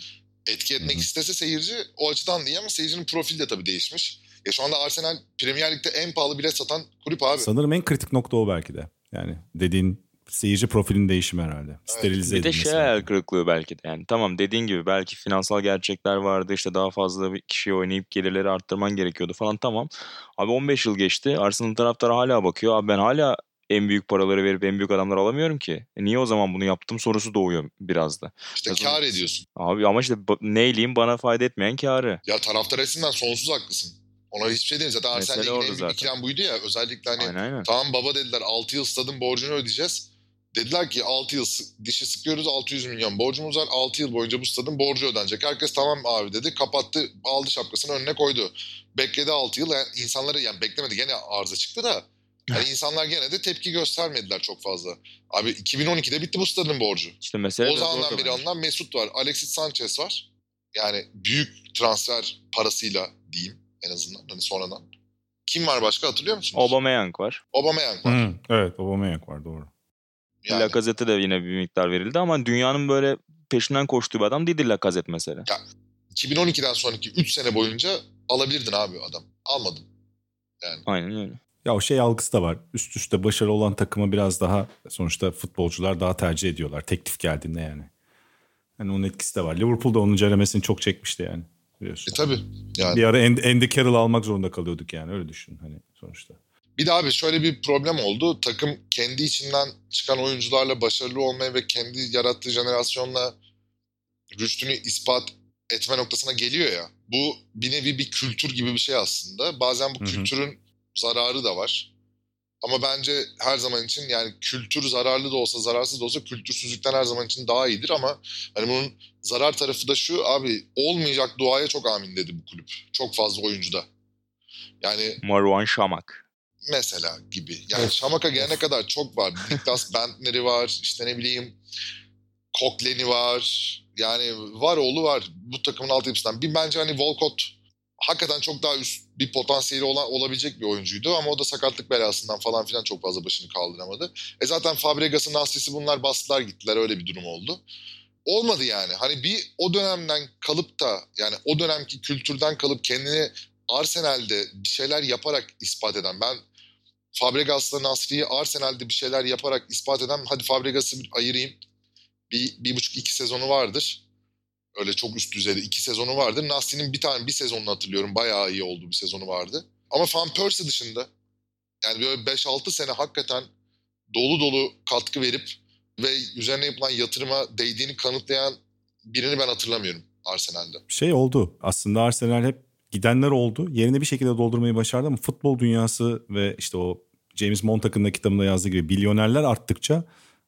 Speaker 3: etki etmek Hı-hı. istese seyirci o açıdan da iyi ama seyircinin profili de tabii değişmiş. Ya şu anda Arsenal Premier Lig'de en pahalı bilet satan kulüp abi.
Speaker 1: Sanırım en kritik nokta o belki de. Yani dediğin seyirci profilinin değişimi herhalde. Evet. Sterilize
Speaker 2: Bir de şey hayal kırıklığı belki de. Yani tamam dediğin gibi belki finansal gerçekler vardı. işte daha fazla bir kişi oynayıp gelirleri arttırman gerekiyordu falan tamam. Abi 15 yıl geçti. Arsenal taraftarı hala bakıyor. Abi ben hala en büyük paraları verip en büyük adamlar alamıyorum ki. E niye o zaman bunu yaptım sorusu doğuyor biraz da.
Speaker 3: İşte Yazın, kar ediyorsun.
Speaker 2: Abi ama işte neyleyim bana fayda etmeyen karı.
Speaker 3: Ya taraftar açısından sonsuz haklısın. Ona hiçbir şey değil. Zaten Arsenal'le ilgili en büyük ikilem buydu ya. Özellikle hani aynen, aynen. tamam baba dediler 6 yıl stadın borcunu ödeyeceğiz. Dediler ki 6 yıl dişi sıkıyoruz 600 milyon borcumuz var. 6 yıl boyunca bu stadın borcu ödenecek. Herkes tamam abi dedi. Kapattı aldı şapkasını önüne koydu. Bekledi 6 yıl. Yani insanları yani beklemedi gene arıza çıktı da. Yani insanlar gene de tepki göstermediler çok fazla. Abi 2012'de bitti bu stadın borcu.
Speaker 2: İşte mesela
Speaker 3: o zamandan beri alınan Mesut var. Alexis Sanchez var. Yani büyük transfer parasıyla diyeyim en azından hani sonradan. Kim var başka hatırlıyor musunuz?
Speaker 2: Aubameyang var.
Speaker 3: Aubameyang var.
Speaker 1: Hı, evet Aubameyang var doğru.
Speaker 2: Yani. Lacazette de yine bir miktar verildi ama dünyanın böyle peşinden koştuğu bir adam değildi Lacazette mesela.
Speaker 3: Ya 2012'den sonraki 3 sene boyunca alabilirdin abi adam. Almadın. Yani.
Speaker 2: Aynen öyle.
Speaker 1: Ya o şey algısı da var. Üst üste başarılı olan takımı biraz daha sonuçta futbolcular daha tercih ediyorlar. Teklif geldiğinde yani. Yani onun etkisi de var. Liverpool'da onun ceremesini çok çekmişti yani. Biliyorsun.
Speaker 3: E tabii.
Speaker 1: Yani. Bir ara Andy Carroll almak zorunda kalıyorduk yani öyle düşün hani sonuçta.
Speaker 3: Bir de abi şöyle bir problem oldu. Takım kendi içinden çıkan oyuncularla başarılı olmaya ve kendi yarattığı jenerasyonla rüştünü ispat etme noktasına geliyor ya. Bu bir nevi bir kültür gibi bir şey aslında. Bazen bu Hı-hı. kültürün zararı da var. Ama bence her zaman için yani kültür zararlı da olsa zararsız da olsa kültürsüzlükten her zaman için daha iyidir ama hani bunun zarar tarafı da şu abi olmayacak duaya çok amin dedi bu kulüp. Çok fazla oyuncuda. Yani
Speaker 2: Marwan Şamak
Speaker 3: mesela gibi. Yani Şamak'a gelene kadar çok var. Niklas Bentner'i var. işte ne bileyim Koklen'i var. Yani var oğlu var bu takımın altyapısından. Bir bence hani Volkot hakikaten çok daha üst bir potansiyeli olan olabilecek bir oyuncuydu ama o da sakatlık belasından falan filan çok fazla başını kaldıramadı. E zaten Fabregas'ın Nasri'si bunlar bastılar gittiler öyle bir durum oldu. Olmadı yani. Hani bir o dönemden kalıp da yani o dönemki kültürden kalıp kendini Arsenal'de bir şeyler yaparak ispat eden ben Fabregas'la Nasri'yi Arsenal'de bir şeyler yaparak ispat eden hadi Fabregas'ı ayırayım. Bir, bir buçuk iki sezonu vardır. Öyle çok üst düzeyde iki sezonu vardır. Nasri'nin bir tane bir sezonunu hatırlıyorum. Bayağı iyi olduğu bir sezonu vardı. Ama Van Persie dışında yani böyle 5-6 sene hakikaten dolu dolu katkı verip ve üzerine yapılan yatırıma değdiğini kanıtlayan birini ben hatırlamıyorum Arsenal'de.
Speaker 1: Şey oldu. Aslında Arsenal hep gidenler oldu. Yerini bir şekilde doldurmayı başardı ama futbol dünyası ve işte o James Montague'ın da kitabında yazdığı gibi milyonerler arttıkça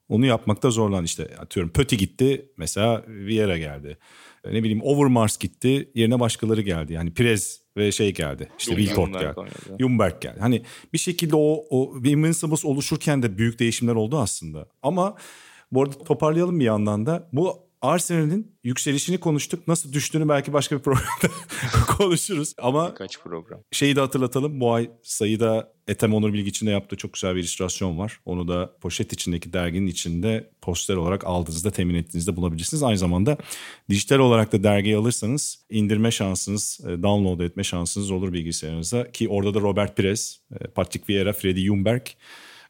Speaker 1: onu yapmakta zorlan işte atıyorum Pöti gitti mesela Vieira geldi. Ne bileyim Overmars gitti yerine başkaları geldi. Yani Pirez ve şey geldi. İşte Wiltord geldi. Jumberg geldi. Hani bir şekilde o, o Invincibles oluşurken de büyük değişimler oldu aslında. Ama bu arada toparlayalım bir yandan da. Bu Arsenal'in yükselişini konuştuk. Nasıl düştüğünü belki başka bir programda konuşuruz. Ama
Speaker 2: Birkaç program.
Speaker 1: Şeyi de hatırlatalım. Bu ay sayıda Ethem Onur Bilgi içinde yaptığı çok güzel bir illüstrasyon var. Onu da poşet içindeki derginin içinde poster olarak aldığınızda, temin ettiğinizde bulabilirsiniz. Aynı zamanda dijital olarak da dergiyi alırsanız indirme şansınız, e, download etme şansınız olur bilgisayarınıza. Ki orada da Robert Pires, e, Patrick Vieira, Freddy Jumberg,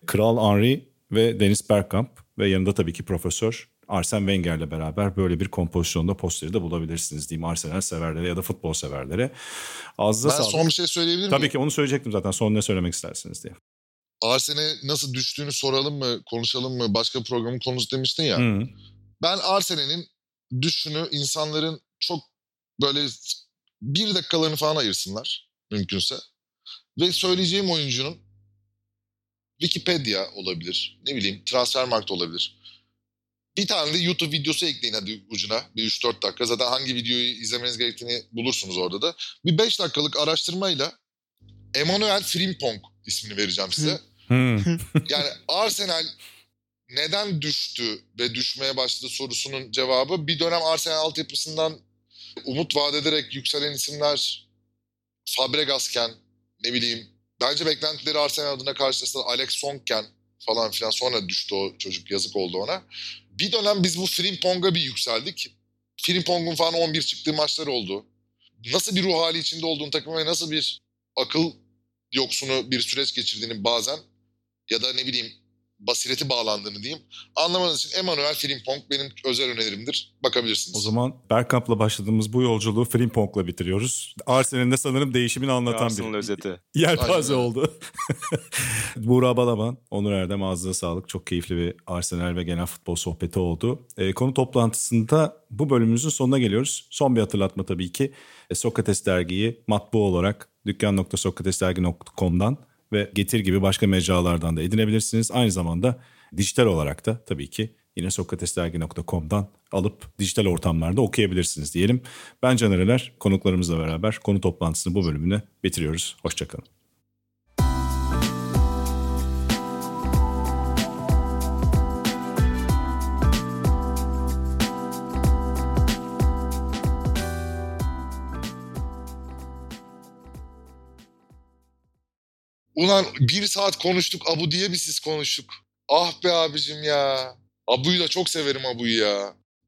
Speaker 1: Kral Henry ve Dennis Bergkamp ve yanında tabii ki Profesör Arsene Wenger'le beraber böyle bir kompozisyonda posteri de bulabilirsiniz diyeyim Arsenal severlere ya da futbol severlere.
Speaker 3: Ağzınıza ben sağlık. son bir şey söyleyebilir miyim?
Speaker 1: Tabii ki onu söyleyecektim zaten. Son ne söylemek istersiniz diye.
Speaker 3: Arsenal'e nasıl düştüğünü soralım mı, konuşalım mı? Başka programın konusu demiştin ya. Hı. Ben Arsenal'in düşüşünü insanların çok böyle bir dakikalarını falan ayırsınlar mümkünse. Ve söyleyeceğim oyuncunun Wikipedia olabilir, ne bileyim Transfermarkt olabilir bir tane de YouTube videosu ekleyin hadi ucuna. Bir 3-4 dakika. Zaten hangi videoyu izlemeniz gerektiğini bulursunuz orada da. Bir 5 dakikalık araştırmayla Emmanuel Frimpong ismini vereceğim size. yani Arsenal neden düştü ve düşmeye başladı sorusunun cevabı bir dönem Arsenal altyapısından umut vaat ederek yükselen isimler Fabregasken ne bileyim bence beklentileri Arsenal adına karşılasında Alex Songken falan filan sonra düştü o çocuk yazık oldu ona bir dönem biz bu Frimpong'a bir yükseldik. Frimpong'un falan 11 çıktığı maçlar oldu. Nasıl bir ruh hali içinde olduğunu takım nasıl bir akıl yoksunu bir süreç geçirdiğini bazen ya da ne bileyim basireti bağlandığını diyeyim. Anlamanız için Emmanuel Frimpong benim özel önerimdir. Bakabilirsiniz.
Speaker 1: O zaman Bergkamp'la başladığımız bu yolculuğu Frimpong'la bitiriyoruz. Arsenal'in de sanırım değişimini anlatan
Speaker 2: Arsenal bir özeti.
Speaker 1: yelpaze oldu. Buğra Balaban, Onur Erdem ağzına sağlık. Çok keyifli bir Arsenal ve genel futbol sohbeti oldu. E, konu toplantısında bu bölümümüzün sonuna geliyoruz. Son bir hatırlatma tabii ki. E, Sokrates dergiyi matbu olarak dükkan.sokratesdergi.com'dan ve Getir gibi başka mecralardan da edinebilirsiniz. Aynı zamanda dijital olarak da tabii ki yine sokratesdergi.com'dan alıp dijital ortamlarda okuyabilirsiniz diyelim. Ben Caner konuklarımızla beraber konu toplantısını bu bölümüne bitiriyoruz. Hoşçakalın.
Speaker 3: Ulan bir saat konuştuk Abu diye bir siz konuştuk. Ah be abicim ya. Abu'yu da çok severim Abu'yu ya.